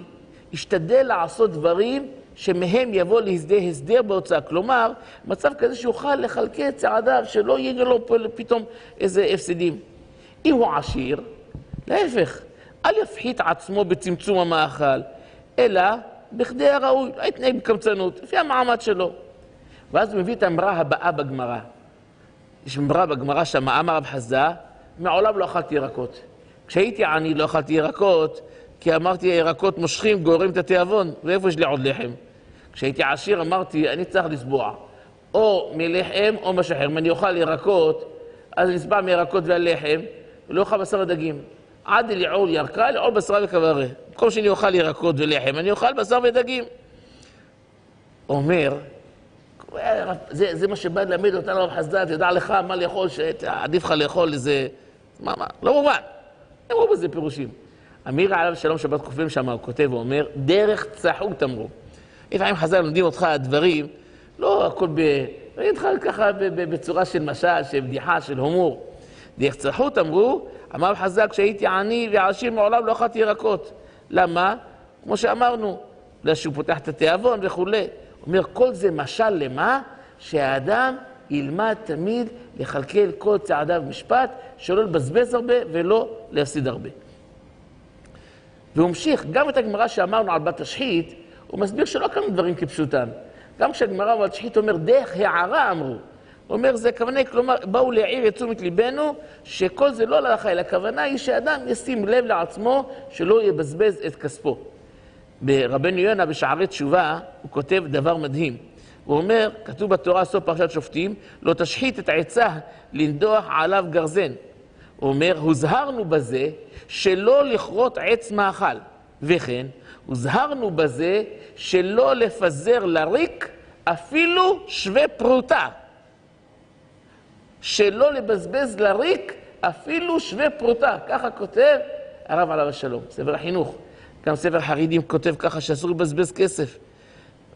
ישתדל לעשות דברים שמהם יבוא להסדר הסדר בהוצאה. כלומר, מצב כזה שיוכל לכלכל את צעדיו, שלא יהיה לו פתאום איזה הפסדים. אם הוא עשיר, להפך, אל יפחית עצמו בצמצום המאכל, אלא בכדי הראוי, לא יתנהג בקמצנות, לפי המעמד שלו. ואז הוא מביא את האמרה הבאה בגמרא. יש אמרה בגמרא שמה, אמר רב חזה, מעולם לא אכלתי ירקות. כשהייתי עני לא אכלתי ירקות, כי אמרתי, ירקות מושכים, גוררים את התיאבון, ואיפה יש לי עוד לחם? כשהייתי עשיר אמרתי, אני צריך לסבוע. או מלחם או משהו אחר. אם אני אוכל ירקות, אז אני אסבע מירקות והלחם, ולא אוכל בשר ודגים. עד אליעול ירקה, אליעול בשרה וכברה. במקום שאני אוכל ירקות ולחם, אני אוכל בשר ודגים. אומר, זה, זה מה שבא ללמד אותנו רב חסדא, תדע לך מה לאכול, שעדיף לך לאכול איזה... מה, מה, לא מובן. אין אמרו בזה פירושים. אמיר עליו שלום שבת קופים שם, הוא כותב ואומר, דרך צחות אמרו. לפעמים חז"ל לומדים אותך דברים, לא הכל ב... אני אגיד לך ככה בצורה של משל, של בדיחה, של הומור. דרך צחות אמרו, אמר חז"ל, כשהייתי עני ועשיר מעולם לא אכלתי ירקות. למה? כמו שאמרנו, בגלל שהוא פותח את התיאבון וכולי. אומר, כל זה משל למה? שהאדם ילמד תמיד לכלכל כל צעדיו במשפט, שלא לבזבז הרבה ולא להפסיד הרבה. והוא המשיך, גם את הגמרא שאמרנו על בת השחית, הוא מסביר שלא כמה דברים כפשוטן. גם כשהגמרא על שחית אומר, דרך הערה אמרו. הוא אומר, זה הכוונה, כלומר, באו להעיר את תשומת ליבנו, שכל זה לא להלכה, אלא הכוונה היא שאדם ישים לב לעצמו, שלא יבזבז את כספו. ברבנו יונה, בשערי תשובה, הוא כותב דבר מדהים. הוא אומר, כתוב בתורה, סוף פרשת שופטים, לא תשחית את העצה לנדוח עליו גרזן. אומר, הוזהרנו בזה שלא לכרות עץ מאכל, וכן, הוזהרנו בזה שלא לפזר לריק אפילו שווה פרוטה. שלא לבזבז לריק אפילו שווה פרוטה. ככה כותב הרב עליו השלום, ספר החינוך. גם ספר חרדים כותב ככה שאסור לבזבז כסף.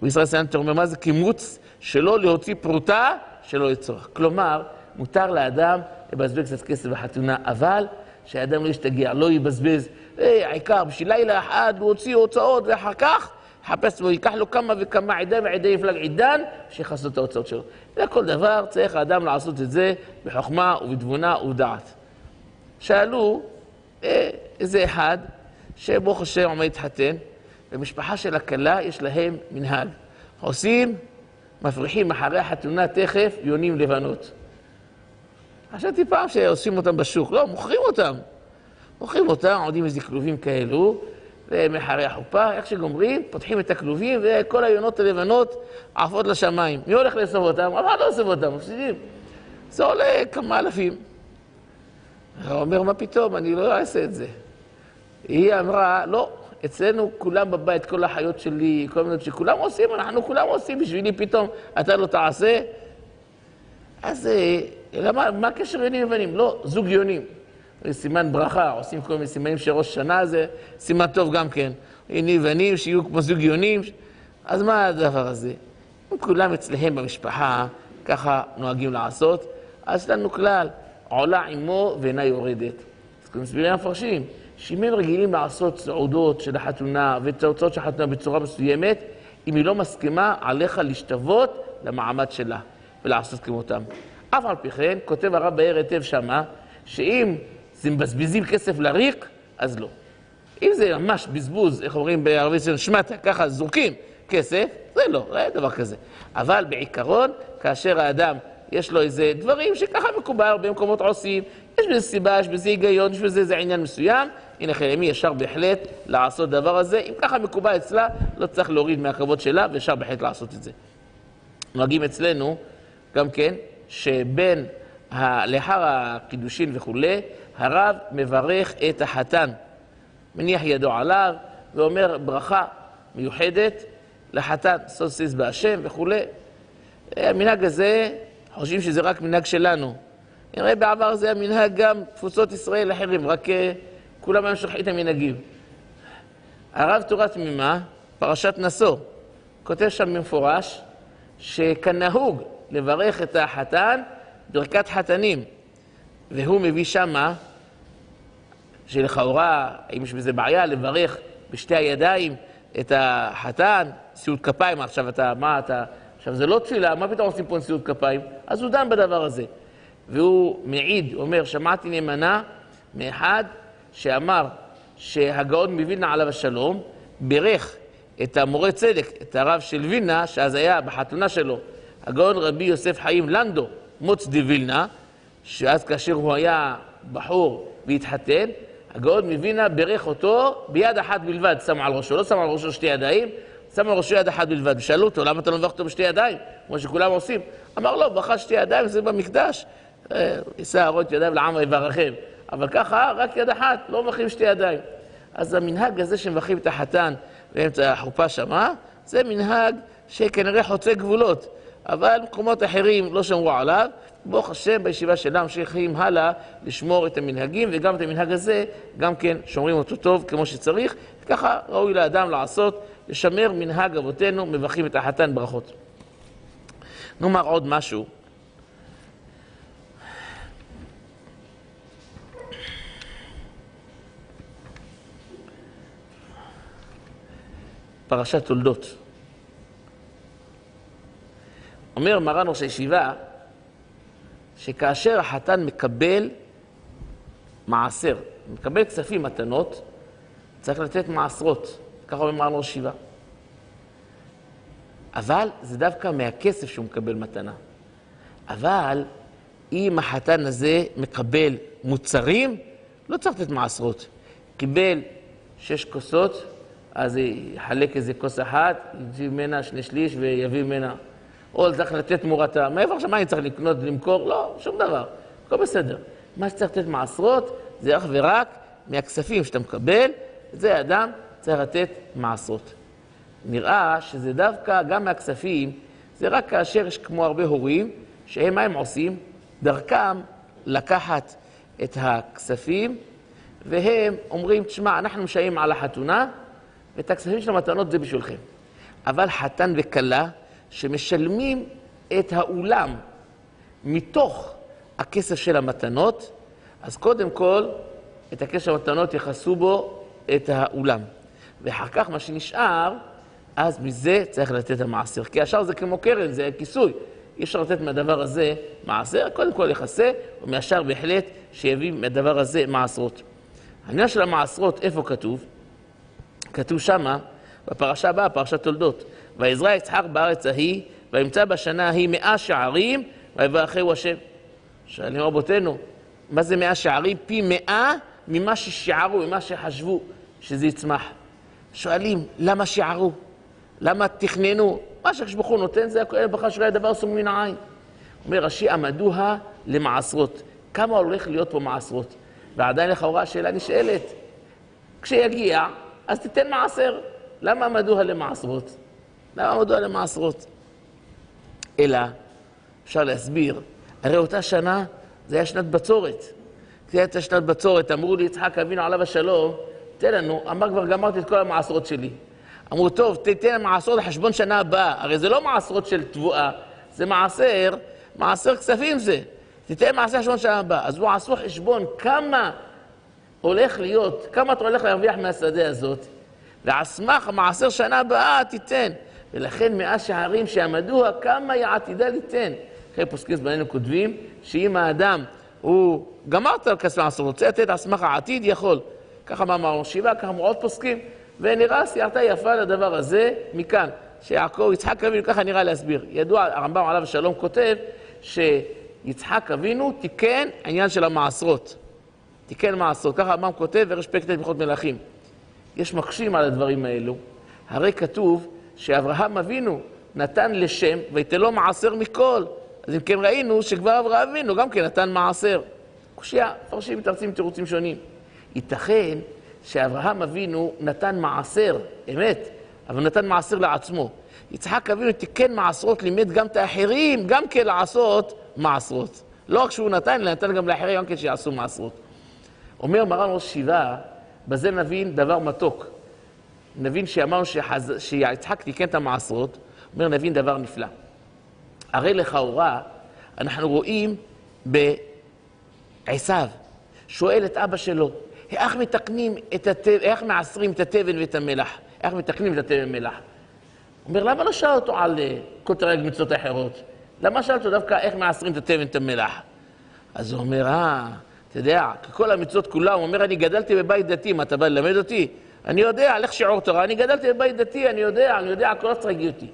רבי ישראל סלנטר אומר, מה זה קימוץ? שלא להוציא פרוטה שלא לצורך. כלומר, מותר לאדם לבזבז קצת כסף בחתונה, אבל שהאדם לא ישתגע, לא יבזבז. העיקר, בשביל לילה אחד הוא הוציא הוצאות, ואחר כך יחפש בו, ייקח לו כמה וכמה עדה ועדי יפלג עידן, שיכסו את ההוצאות שלו. לכל דבר צריך האדם לעשות את זה בחוכמה ובתבונה ובדעת. שאלו אה, איזה אחד, שברוך השם עומד להתחתן, במשפחה של הכלה יש להם מנהג. עושים, מפריחים אחרי החתונה תכף יונים לבנות. חשבתי פעם שעושים אותם בשוק, לא, מוכרים אותם. מוכרים אותם, עומדים איזה כלובים כאלו, ומחרי החופה, איך שגומרים, פותחים את הכלובים, וכל היונות הלבנות עפות לשמיים. מי הולך לאסוף אותם? אחד לא אוסף אותם, מפסידים. זה עולה כמה אלפים. הוא אומר, מה פתאום, אני לא אעשה את זה. היא אמרה, לא, אצלנו כולם בבית, כל החיות שלי, כל מיני שכולם עושים, אנחנו כולם עושים, בשבילי פתאום אתה לא תעשה. אז אה, למה, מה הקשר יונים ובנים? לא, זוג יונים. סימן ברכה, עושים כל מיני סימנים של ראש שנה זה סימן טוב גם כן. יונים ובנים, שיהיו כמו זוג יונים. אז מה הדבר הזה? אם כולם אצלם במשפחה ככה נוהגים לעשות, אז יש לנו כלל, עולה עמו ואינה יורדת. אז מסבירים המפרשים. שאם הם רגילים לעשות סעודות של החתונה ותוצאות של החתונה בצורה מסוימת, אם היא לא מסכימה, עליך להשתוות למעמד שלה ולעשות כמותם. אף על פי כן, כותב הרב באר היטב שמה, שאם זה מבזבזים כסף לריק, אז לא. אם זה ממש בזבוז, איך אומרים בערבית של שמטה, ככה זורקים כסף, זה לא, לא אין דבר כזה. אבל בעיקרון, כאשר האדם יש לו איזה דברים שככה מקובל, הרבה מקומות עושים, יש בזה סיבה, יש בזה היגיון, יש בזה איזה עניין מסוים, הנה חיימי ישר בהחלט לעשות דבר הזה. אם ככה מקובל אצלה, לא צריך להוריד מהכבוד שלה, ואפשר בהחלט לעשות את זה. נוהגים אצלנו, גם כן, שבין. לאחר הקידושין וכולי, הרב מברך את החתן. מניח ידו עליו ואומר ברכה מיוחדת לחתן, סוסיס בהשם וכולי. המנהג הזה, חושבים שזה רק מנהג שלנו. נראה בעבר זה המנהג גם תפוצות ישראל אחרים, רק אה, כולם היו שוכחים את המנהגים. הרב תורה תמימה, פרשת נשוא, כותב שם במפורש שכנהוג לברך את החתן ברכת חתנים, והוא מביא שמה שלכאורה, האם יש בזה בעיה לברך בשתי הידיים את החתן, נשיאות כפיים, עכשיו אתה, מה אתה, עכשיו זה לא תפילה, מה פתאום עושים פה נשיאות כפיים? אז הוא דן בדבר הזה. והוא מעיד, אומר, שמעתי נאמנה מאחד שאמר שהגאון מווילנה עליו השלום בירך את המורה צדק, את הרב של וילנה, שאז היה בחתונה שלו, הגאון רבי יוסף חיים לנדו, מוץ די וילנה, שאז כאשר הוא היה בחור והתחתן, הגאון מווילנה בירך אותו ביד אחת בלבד, שם על ראשו, לא שם על ראשו שתי ידיים, שם על ראשו יד אחת בלבד. ושאלו אותו, למה אתה לא מברך אותו בשתי ידיים, כמו שכולם עושים? אמר לו, ברכה שתי ידיים, זה במקדש. יישא ארות ידיים לעם ויברכם. אבל ככה, רק יד אחת, לא מברכים שתי ידיים. אז המנהג הזה שמברכים את החתן באמצע החופה שמה, זה מנהג שכנראה חוצה גבולות. אבל מקומות אחרים לא שמרו עליו. ברוך השם, בישיבה שלנו ממשיכים הלאה לשמור את המנהגים, וגם את המנהג הזה, גם כן שומרים אותו טוב כמו שצריך. ככה ראוי לאדם לעשות, לשמר מנהג אבותינו, מברכים את החתן ברכות. נאמר עוד משהו. פרשת תולדות. אומר מרן ראש הישיבה, שכאשר החתן מקבל מעשר, מקבל כספים, מתנות, צריך לתת מעשרות. ככה אומר מרן ראש הישיבה. אבל זה דווקא מהכסף שהוא מקבל מתנה. אבל אם החתן הזה מקבל מוצרים, לא צריך לתת מעשרות. קיבל שש כוסות, אז יחלק איזה כוס אחת, יביא ממנה שני שליש ויביא ממנה. או צריך לתת תמורתה. מאיפה עכשיו מה אני צריך לקנות, למכור? לא, שום דבר. הכל בסדר. מה שצריך לתת מעשרות, זה אך ורק מהכספים שאתה מקבל, זה אדם צריך לתת מעשרות. נראה שזה דווקא, גם מהכספים, זה רק כאשר יש כמו הרבה הורים, שהם, מה הם עושים? דרכם לקחת את הכספים, והם אומרים, תשמע, אנחנו משלמים על החתונה, ואת הכספים של המתנות זה בשבילכם. אבל חתן וכלה שמשלמים את האולם מתוך הכסף של המתנות, אז קודם כל, את הכסף של המתנות יכסו בו את האולם. ואחר כך מה שנשאר, אז מזה צריך לתת המעשר. כי השאר זה כמו קרן, זה כיסוי. אי אפשר לתת מהדבר הזה מעשר, קודם כל יכסה, ומהשאר בהחלט שיביא מהדבר הזה מעשרות. העניין של המעשרות, איפה כתוב? כתוב שמה, בפרשה הבאה, פרשת תולדות. ויזרע יצחק בארץ ההיא, וימצא בשנה ההיא מאה שערים, ויברכהו השם. שואלים רבותינו, מה זה מאה שערים? פי מאה ממה ששיערו, ממה שחשבו שזה יצמח. שואלים, למה שיערו? למה תכננו? מה שהקדוש נותן זה הכל ברכה שלא היה דבר סום מן העין. אומר רש"י, עמדוה למעשרות. כמה הולך להיות פה מעשרות? ועדיין לכאורה השאלה נשאלת. כשיגיע, אז תיתן מעשר. למה עמדוה למעשרות? למה עמדוה למעשרות? אלא, אפשר להסביר, הרי אותה שנה זה היה שנת בצורת. זה הייתה שנת בצורת, אמרו לי, יצחק אבינו עליו השלום, תן לנו, אמר כבר גמרתי את כל המעשרות שלי. אמרו, טוב, תיתן מעשרות לחשבון שנה הבאה. הרי זה לא מעשרות של תבואה, זה מעשר, מעשר כספים זה. תיתן מעשר חשבון שנה הבאה. אז הוא עשו חשבון כמה הולך להיות, כמה אתה הולך להרוויח מהשדה הזאת, ועל סמך המעשר שנה הבאה תיתן. ולכן מאה שערים שעמדוה, כמה היא עתידה ליתן. אחרי פוסקים זמננו כותבים, שאם האדם הוא גמרת על כספי מעשר, רוצה לתת על סמך העתיד, יכול. ככה אמר שבעה, ככה אמרו עוד פוסקים. ונראה סייעתא יפה לדבר הזה מכאן, שיעקב, יצחק אבינו, ככה נראה להסביר. ידוע, הרמב"ם עליו השלום כותב, שיצחק אבינו תיקן עניין של המעשרות. תיקן מעשרות, ככה הרמב"ם כותב, ורשפקת את מלכות מלכים. יש מקשים על הדברים האלו. הרי כתוב שאברהם אבינו נתן לשם, ויתן לו מעשר מכל. אז אם כן ראינו שכבר אברהם אבינו גם כן נתן מעשר. קושייה, מפרשים, מתרצים תירוצים שונים. ייתכן שאברהם אבינו נתן מעשר, אמת, אבל נתן מעשר לעצמו. יצחק אבינו תיקן מעשרות, לימד גם את האחרים, גם כן לעשות מעשרות. לא רק שהוא נתן, אלא נתן גם לאחרים, גם כן שיעשו מעשרות. אומר מרן ראש שבעה, בזה נבין דבר מתוק. נבין שחז... שיצחק תיקן את המעשרות, אומר נבין דבר נפלא. הרי לכאורה, אנחנו רואים בעשיו, שואל את אבא שלו, איך מתקנים את התבן, איך מעשרים את התבן ואת המלח? איך מתקנים את התבן ומלח? אומר, למה לא שאל אותו על כותרי מצוות אחרות? למה שאל אותו דווקא איך מעשרים את התבן ואת המלח? אז הוא אומר, אה, אתה יודע, כל המצוות כולם, הוא אומר, אני גדלתי בבית דתי, מה, אתה בא ללמד אותי? אני יודע, לך שיעור תורה, אני גדלתי בבית דתי, אני יודע, אני יודע, הכל לא תרגי אותי.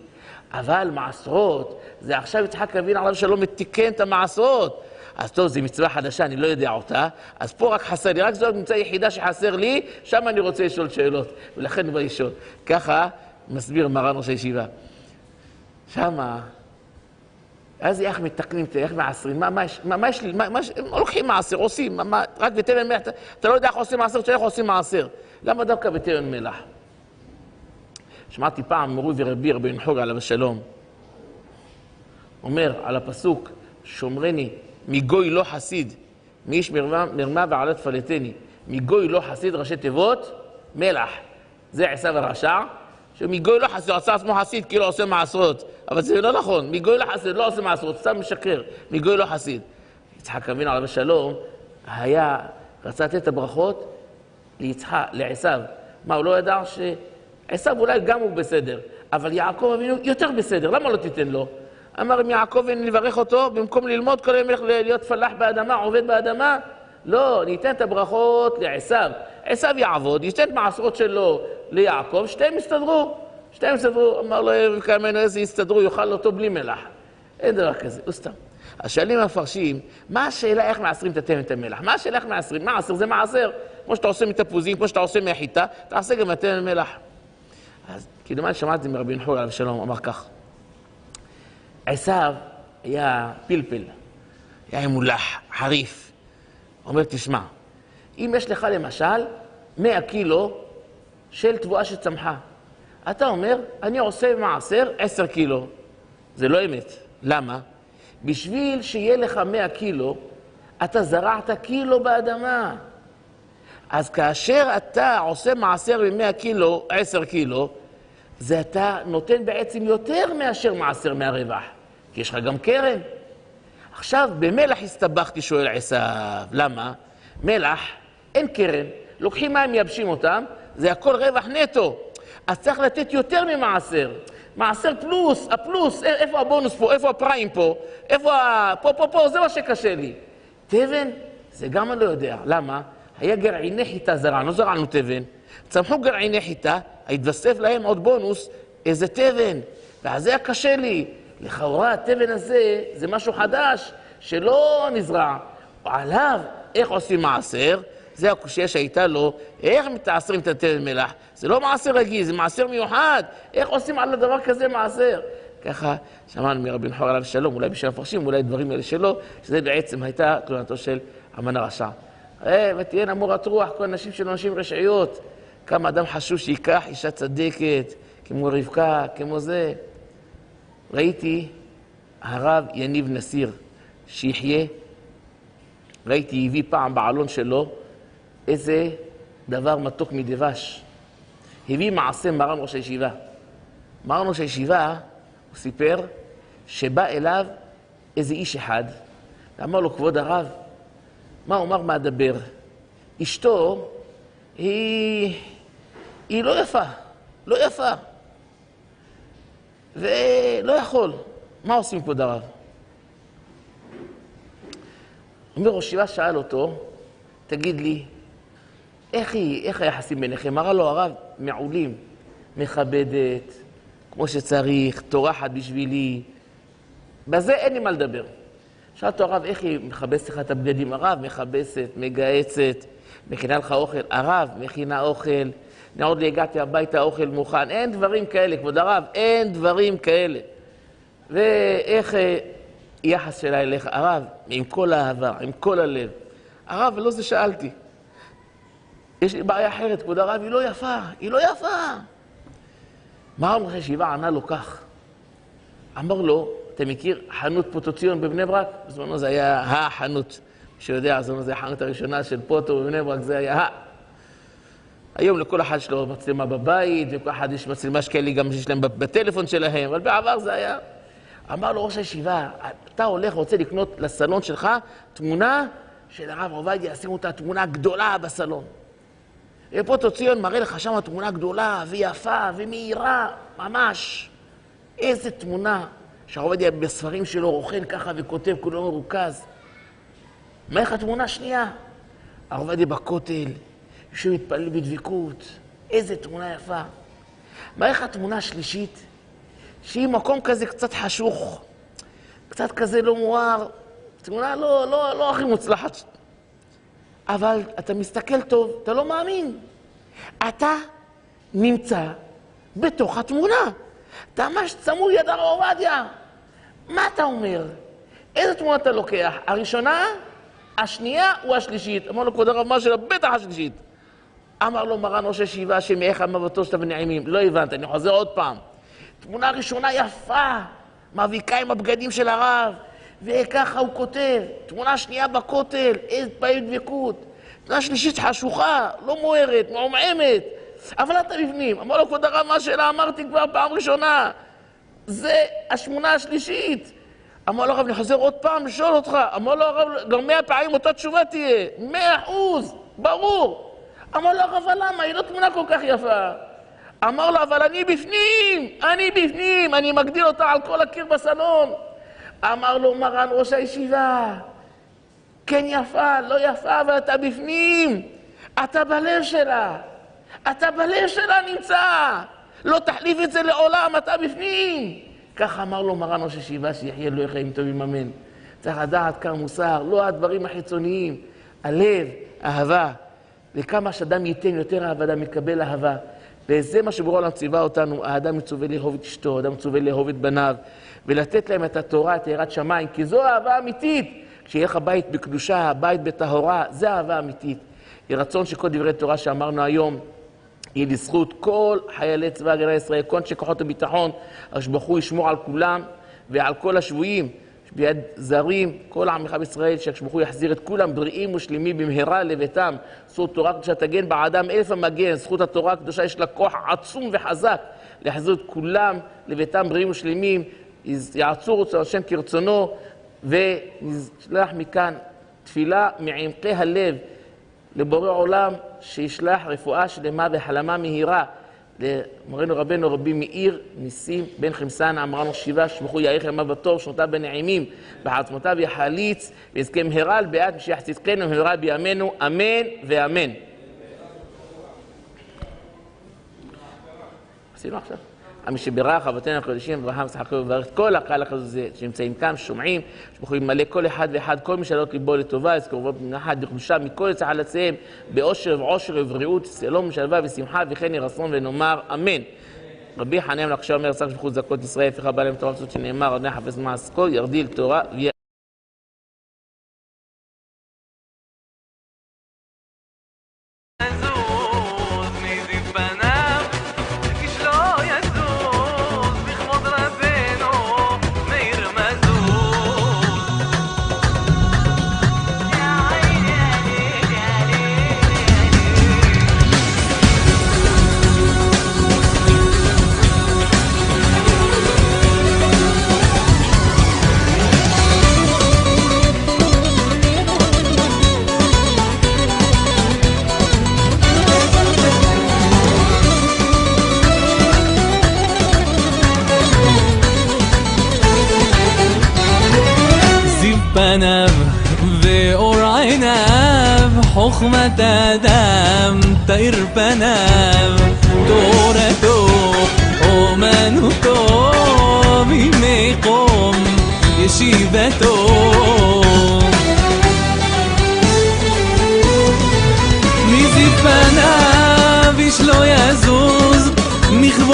אבל מעשרות, זה עכשיו יצחק אבינו עליו שלום מתיקן את המעשרות. אז טוב, זו מצווה חדשה, אני לא יודע אותה, אז פה רק חסר לי, רק זו המצווה היחידה שחסר לי, שם אני רוצה לשאול שאלות, ולכן בא לשאול. ככה מסביר מרן ראש הישיבה. שמה, אז איך מתקנים, איך מעשרים, מה, מה, מה, מה יש לי, מה, מה, לוקחים מעשר, עושים, מה, רק בתבן אתה, אתה לא יודע איך עושים מעשר, איך עושים מעשר. למה דווקא בתבן מלח? שמעתי פעם מורי ורבי רבי נחוג עליו השלום, אומר על הפסוק, שומרני מגוי לא חסיד, מאיש מרמה, מרמה ועלת פלטני. מגוי לא חסיד, ראשי תיבות, מלח. זה עשיו הרשע, שמגוי לא חסיד, עשה עצמו חסיד, כאילו עושה מעשרות. אבל זה לא נכון, מגוי לא חסיד, לא עושה מעשרות, סתם משקר. מגוי לא חסיד. יצחק אבינו עליו השלום, היה, רצה לתת את הברכות ליצחק, לעשיו. מה, הוא לא ידע שעשיו אולי גם הוא בסדר, אבל יעקב אבינו יותר בסדר, למה לא תיתן לו? אמר אם יעקב נברך אותו, במקום ללמוד כל היום ילך להיות פלח באדמה, עובד באדמה? לא, ניתן את הברכות לעשיו. עשיו יעבוד, ייתן את מעשרות שלו ליעקב, שתיהם יסתדרו. שתיהם יסתדרו, אמר לו כמנו איזה יסתדרו, יאכל אותו בלי מלח. אין דבר כזה, הוא סתם. אז שואלים המפרשים, מה השאלה איך מעשרים את התבן את המלח? מה השאלה איך מעשרים? מעשר זה מעשר. כמו שאתה עושה מתפוזים, כמו שאתה עושה מהחיטה, תעשה גם התבן מלח. אז כדומה שמעתי מרבי נחור עליו שלום, אמר כך. עשיו היה פלפל, היה מולח, חריף. אומר, תשמע, אם יש לך למשל 100 קילו של תבואה שצמחה, אתה אומר, אני עושה מעשר 10 קילו. זה לא אמת. למה? בשביל שיהיה לך 100 קילו, אתה זרעת קילו באדמה. אז כאשר אתה עושה מעשר מ-100 קילו, 10 קילו, זה אתה נותן בעצם יותר מאשר מעשר מהרווח, כי יש לך גם קרן. עכשיו, במלח הסתבכתי, שואל עשיו. למה? מלח, אין קרן, לוקחים מים, מייבשים אותם, זה הכל רווח נטו. אז צריך לתת יותר ממעשר. מעשר פלוס, הפלוס, איפה הבונוס פה, איפה הפריים פה, איפה ה... פה, פה, פה, זה מה שקשה לי. תבן, זה גם אני לא יודע. למה? היה גרעיני חיטה זרענו, זרענו תבן, צמחו גרעיני חיטה, התווסף להם עוד בונוס, איזה תבן. ואז זה היה קשה לי. לכאורה התבן הזה זה משהו חדש, שלא נזרע. עליו, איך עושים מעשר? זה הקושייה שהייתה לו, איך מתעשרים את התבן מלח? זה לא מעשר רגיל, זה מעשר מיוחד. איך עושים על הדבר כזה מעשר? ככה שמענו מרבי נחור עליו שלום, אולי בשביל המפרשים, אולי דברים האלה שלו, שזה בעצם הייתה תלונתו של המן הרשע. אה, ותהיינה מורת רוח, כל הנשים של נשים רשעיות. כמה אדם חשוב שייקח אישה צדקת, כמו רבקה, כמו זה. ראיתי הרב יניב נסיר, שיחיה, ראיתי, הביא פעם בעלון שלו איזה דבר מתוק מדבש. הביא מעשה מרן ראש הישיבה. מרן ראש הישיבה, הוא סיפר שבא אליו איזה איש אחד, ואמר לו, כבוד הרב, מה הוא אמר מה אדבר? אשתו היא, היא לא יפה, לא יפה. ולא יכול. מה עושים כבוד הרב? אומר ראש ישיבה שאל אותו, תגיד לי, איך היא, איך היחסים ביניכם? אמרה לו הרב, מעולים, מכבדת, כמו שצריך, טורחת בשבילי. בזה אין לי מה לדבר. שאל אותו הרב, איך היא מכבסת לך את הבגדים? הרב, מכבסת, מגהצת, מכינה לך אוכל. הרב, מכינה אוכל. אני עוד לא הגעתי הביתה, האוכל מוכן. אין דברים כאלה, כבוד הרב, אין דברים כאלה. ואיך אה, יחס שלה אליך? הרב, עם כל האהבה, עם כל הלב. הרב, לא זה שאלתי. יש לי בעיה אחרת, כבוד הרב, היא לא יפה, היא לא יפה. מה אמר הישיבה ענה לו כך? אמר לו, אתה מכיר חנות פוטוציון בבני ברק? בזמנו זה היה החנות. מי שיודע, זה החנות הראשונה של פוטו בבני ברק, זה היה ה... היום לכל אחד יש לו מצלמה בבית, וכל אחד יש מצלמה שכאלה גם שיש להם בטלפון שלהם, אבל בעבר זה היה... אמר לו ראש הישיבה, אתה הולך, רוצה לקנות לסלון שלך תמונה של הרב עובדיה, שימו את התמונה הגדולה בסלון. ופה ציון מראה לך שם תמונה גדולה ויפה ומהירה, ממש. איזה תמונה שהרב עובדיה בספרים שלו רוכן ככה וכותב, כולו מרוכז. מה איך התמונה השנייה? הרב עובדיה בכותל, יושב מתפלל בדבקות, איזה תמונה יפה. מה איך התמונה השלישית? שהיא מקום כזה קצת חשוך, קצת כזה לא מואר, תמונה לא, לא, לא הכי מוצלחת. אבל אתה מסתכל טוב, אתה לא מאמין. אתה נמצא בתוך התמונה. אתה ממש צמוד יד הרב עובדיה. מה אתה אומר? איזה תמונה אתה לוקח? הראשונה, השנייה או השלישית? אמר לו, כבוד הרב, שלה? בטח השלישית. אמר לו מרן ראש הישיבה, שמאיך אמרתו שאתה ונעימים. לא הבנת, אני חוזר עוד פעם. תמונה ראשונה יפה, מביקה עם הבגדים של הרב, וככה הוא כותב. תמונה שנייה בכותל, איזה פעיל דבקות. תמונה שלישית חשוכה, לא מוארת, מעומעמת. אבל אתה בפנים. אמר לו, כבוד הרב, מה השאלה אמרתי כבר פעם ראשונה. זה השמונה השלישית. אמר לו הרב, אני חוזר עוד פעם לשאול אותך. אמר לו הרב, גם מאה פעמים אותה תשובה תהיה. מאה אחוז, ברור. אמר לו הרב, למה? היא לא תמונה כל כך יפה. אמר לו, אבל אני בפנים, אני בפנים, אני מגדיל אותה על כל הקיר בסלון. אמר לו מרן ראש הישיבה, כן יפה, לא יפה, אבל אתה בפנים, אתה בלב שלה, אתה בלב שלה נמצא, לא תחליף את זה לעולם, אתה בפנים. כך אמר לו מרן ראש הישיבה, שיחיה לו חיים טובים אמן. צריך לדעת כמה מוסר, לא הדברים החיצוניים, הלב, אהבה. וכמה שאדם ייתן יותר אהבה, אדם יקבל אהבה. וזה מה שבורא העולם ציווה אותנו, האדם מצווה לאהוב את אשתו, האדם מצווה לאהוב את בניו, ולתת להם את התורה, את יראת שמיים, כי זו אהבה אמיתית. כשיהיה לך בית בקדושה, בית בטהורה, זה אהבה אמיתית. יהי רצון שכל דברי תורה שאמרנו היום, יהיה לזכות כל חיילי צבא הגנה לישראל, כל אנשי כוחות הביטחון, הוא ישמור על כולם ועל כל השבויים. ביד זרים, כל עמך בישראל, הוא יחזיר את כולם בריאים ושלמים במהרה לביתם. זכות תורה קדושה תגן בעדם אלף המגן. זכות התורה הקדושה יש לה כוח עצום וחזק להחזיר את כולם לביתם בריאים ושלמים. יעצור רצון השם כרצונו, ונשלח מכאן תפילה מעמקי הלב לבורא עולם, שישלח רפואה שלמה והחלמה מהירה. למורנו רבנו רבי מאיר ניסים בן חמסן אמרנו שיבה שבחו יאריך ימיו בטוב שנותיו בנעימים בעצמותיו יחליץ ויזכה מהרה על בעד משיח צדקנו מהרה בימינו אמן ואמן. עשינו עכשיו. מי שברך אבותינו הקדושים, אברהם, יצחק וברך את כל הקהל הזה שנמצאים כאן, שומעים, שיכולים למלא כל אחד ואחד, כל מי שעלות ליבו לטובה, יזכרו בנחת, דחושה מכל יצא חלציהם, באושר ועושר ובריאות, שלום ושלווה ושמחה, וכן יהי רצון ונאמר אמן. רבי חנן לחשוב אומר, שק שבחו זכות ישראל, הפיכה בא להם תורה מצוות שנאמר, אדוני חפש מעסקו, ירדיל תורה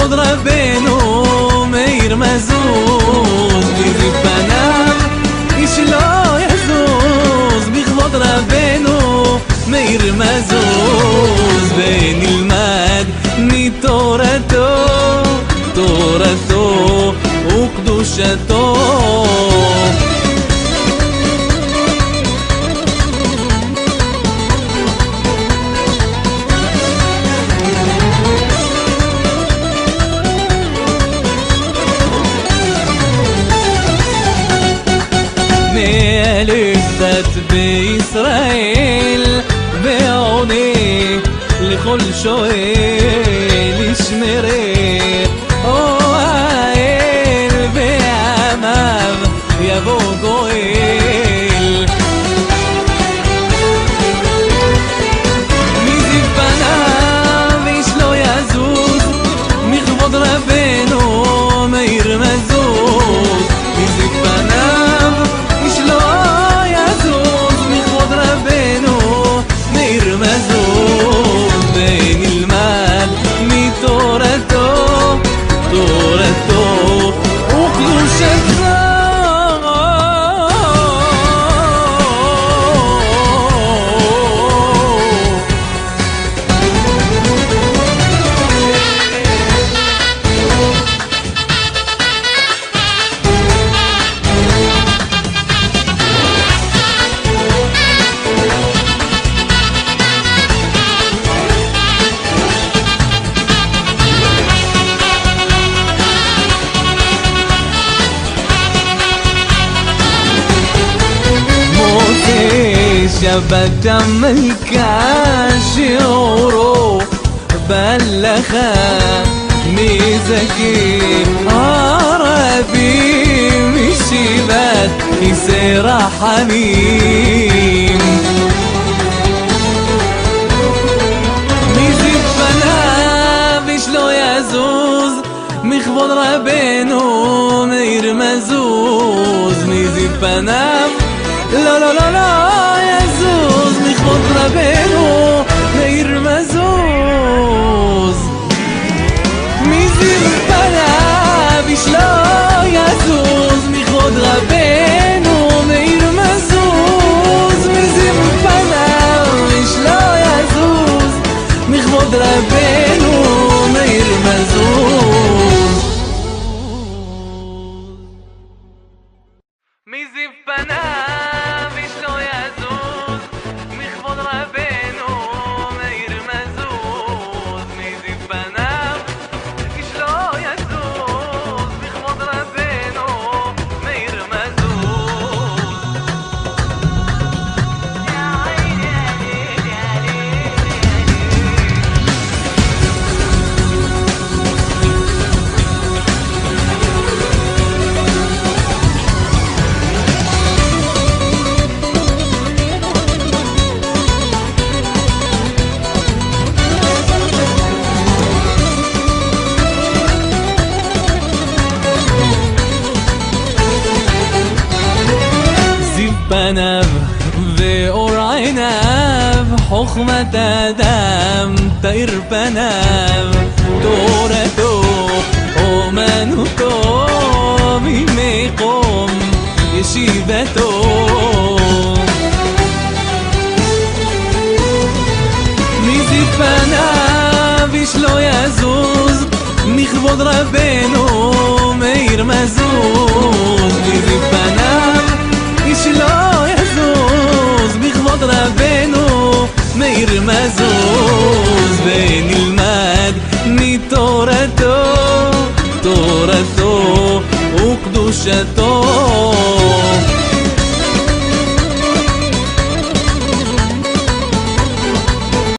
מכבוד רבנו מאיר מזוז. מזיו פניו איש לא יזוז, מכבוד רבנו מאיר מזוז. ונלמד מתורתו, תורתו וקדושתו. بدا ملكا شعورو بلخا ميزكي عربي مشي بات يسير حميم. نزيد فنا مش لو يزوز مخبض ربينو مير مزوز. نزيد فنا لا لا لا لا. calavero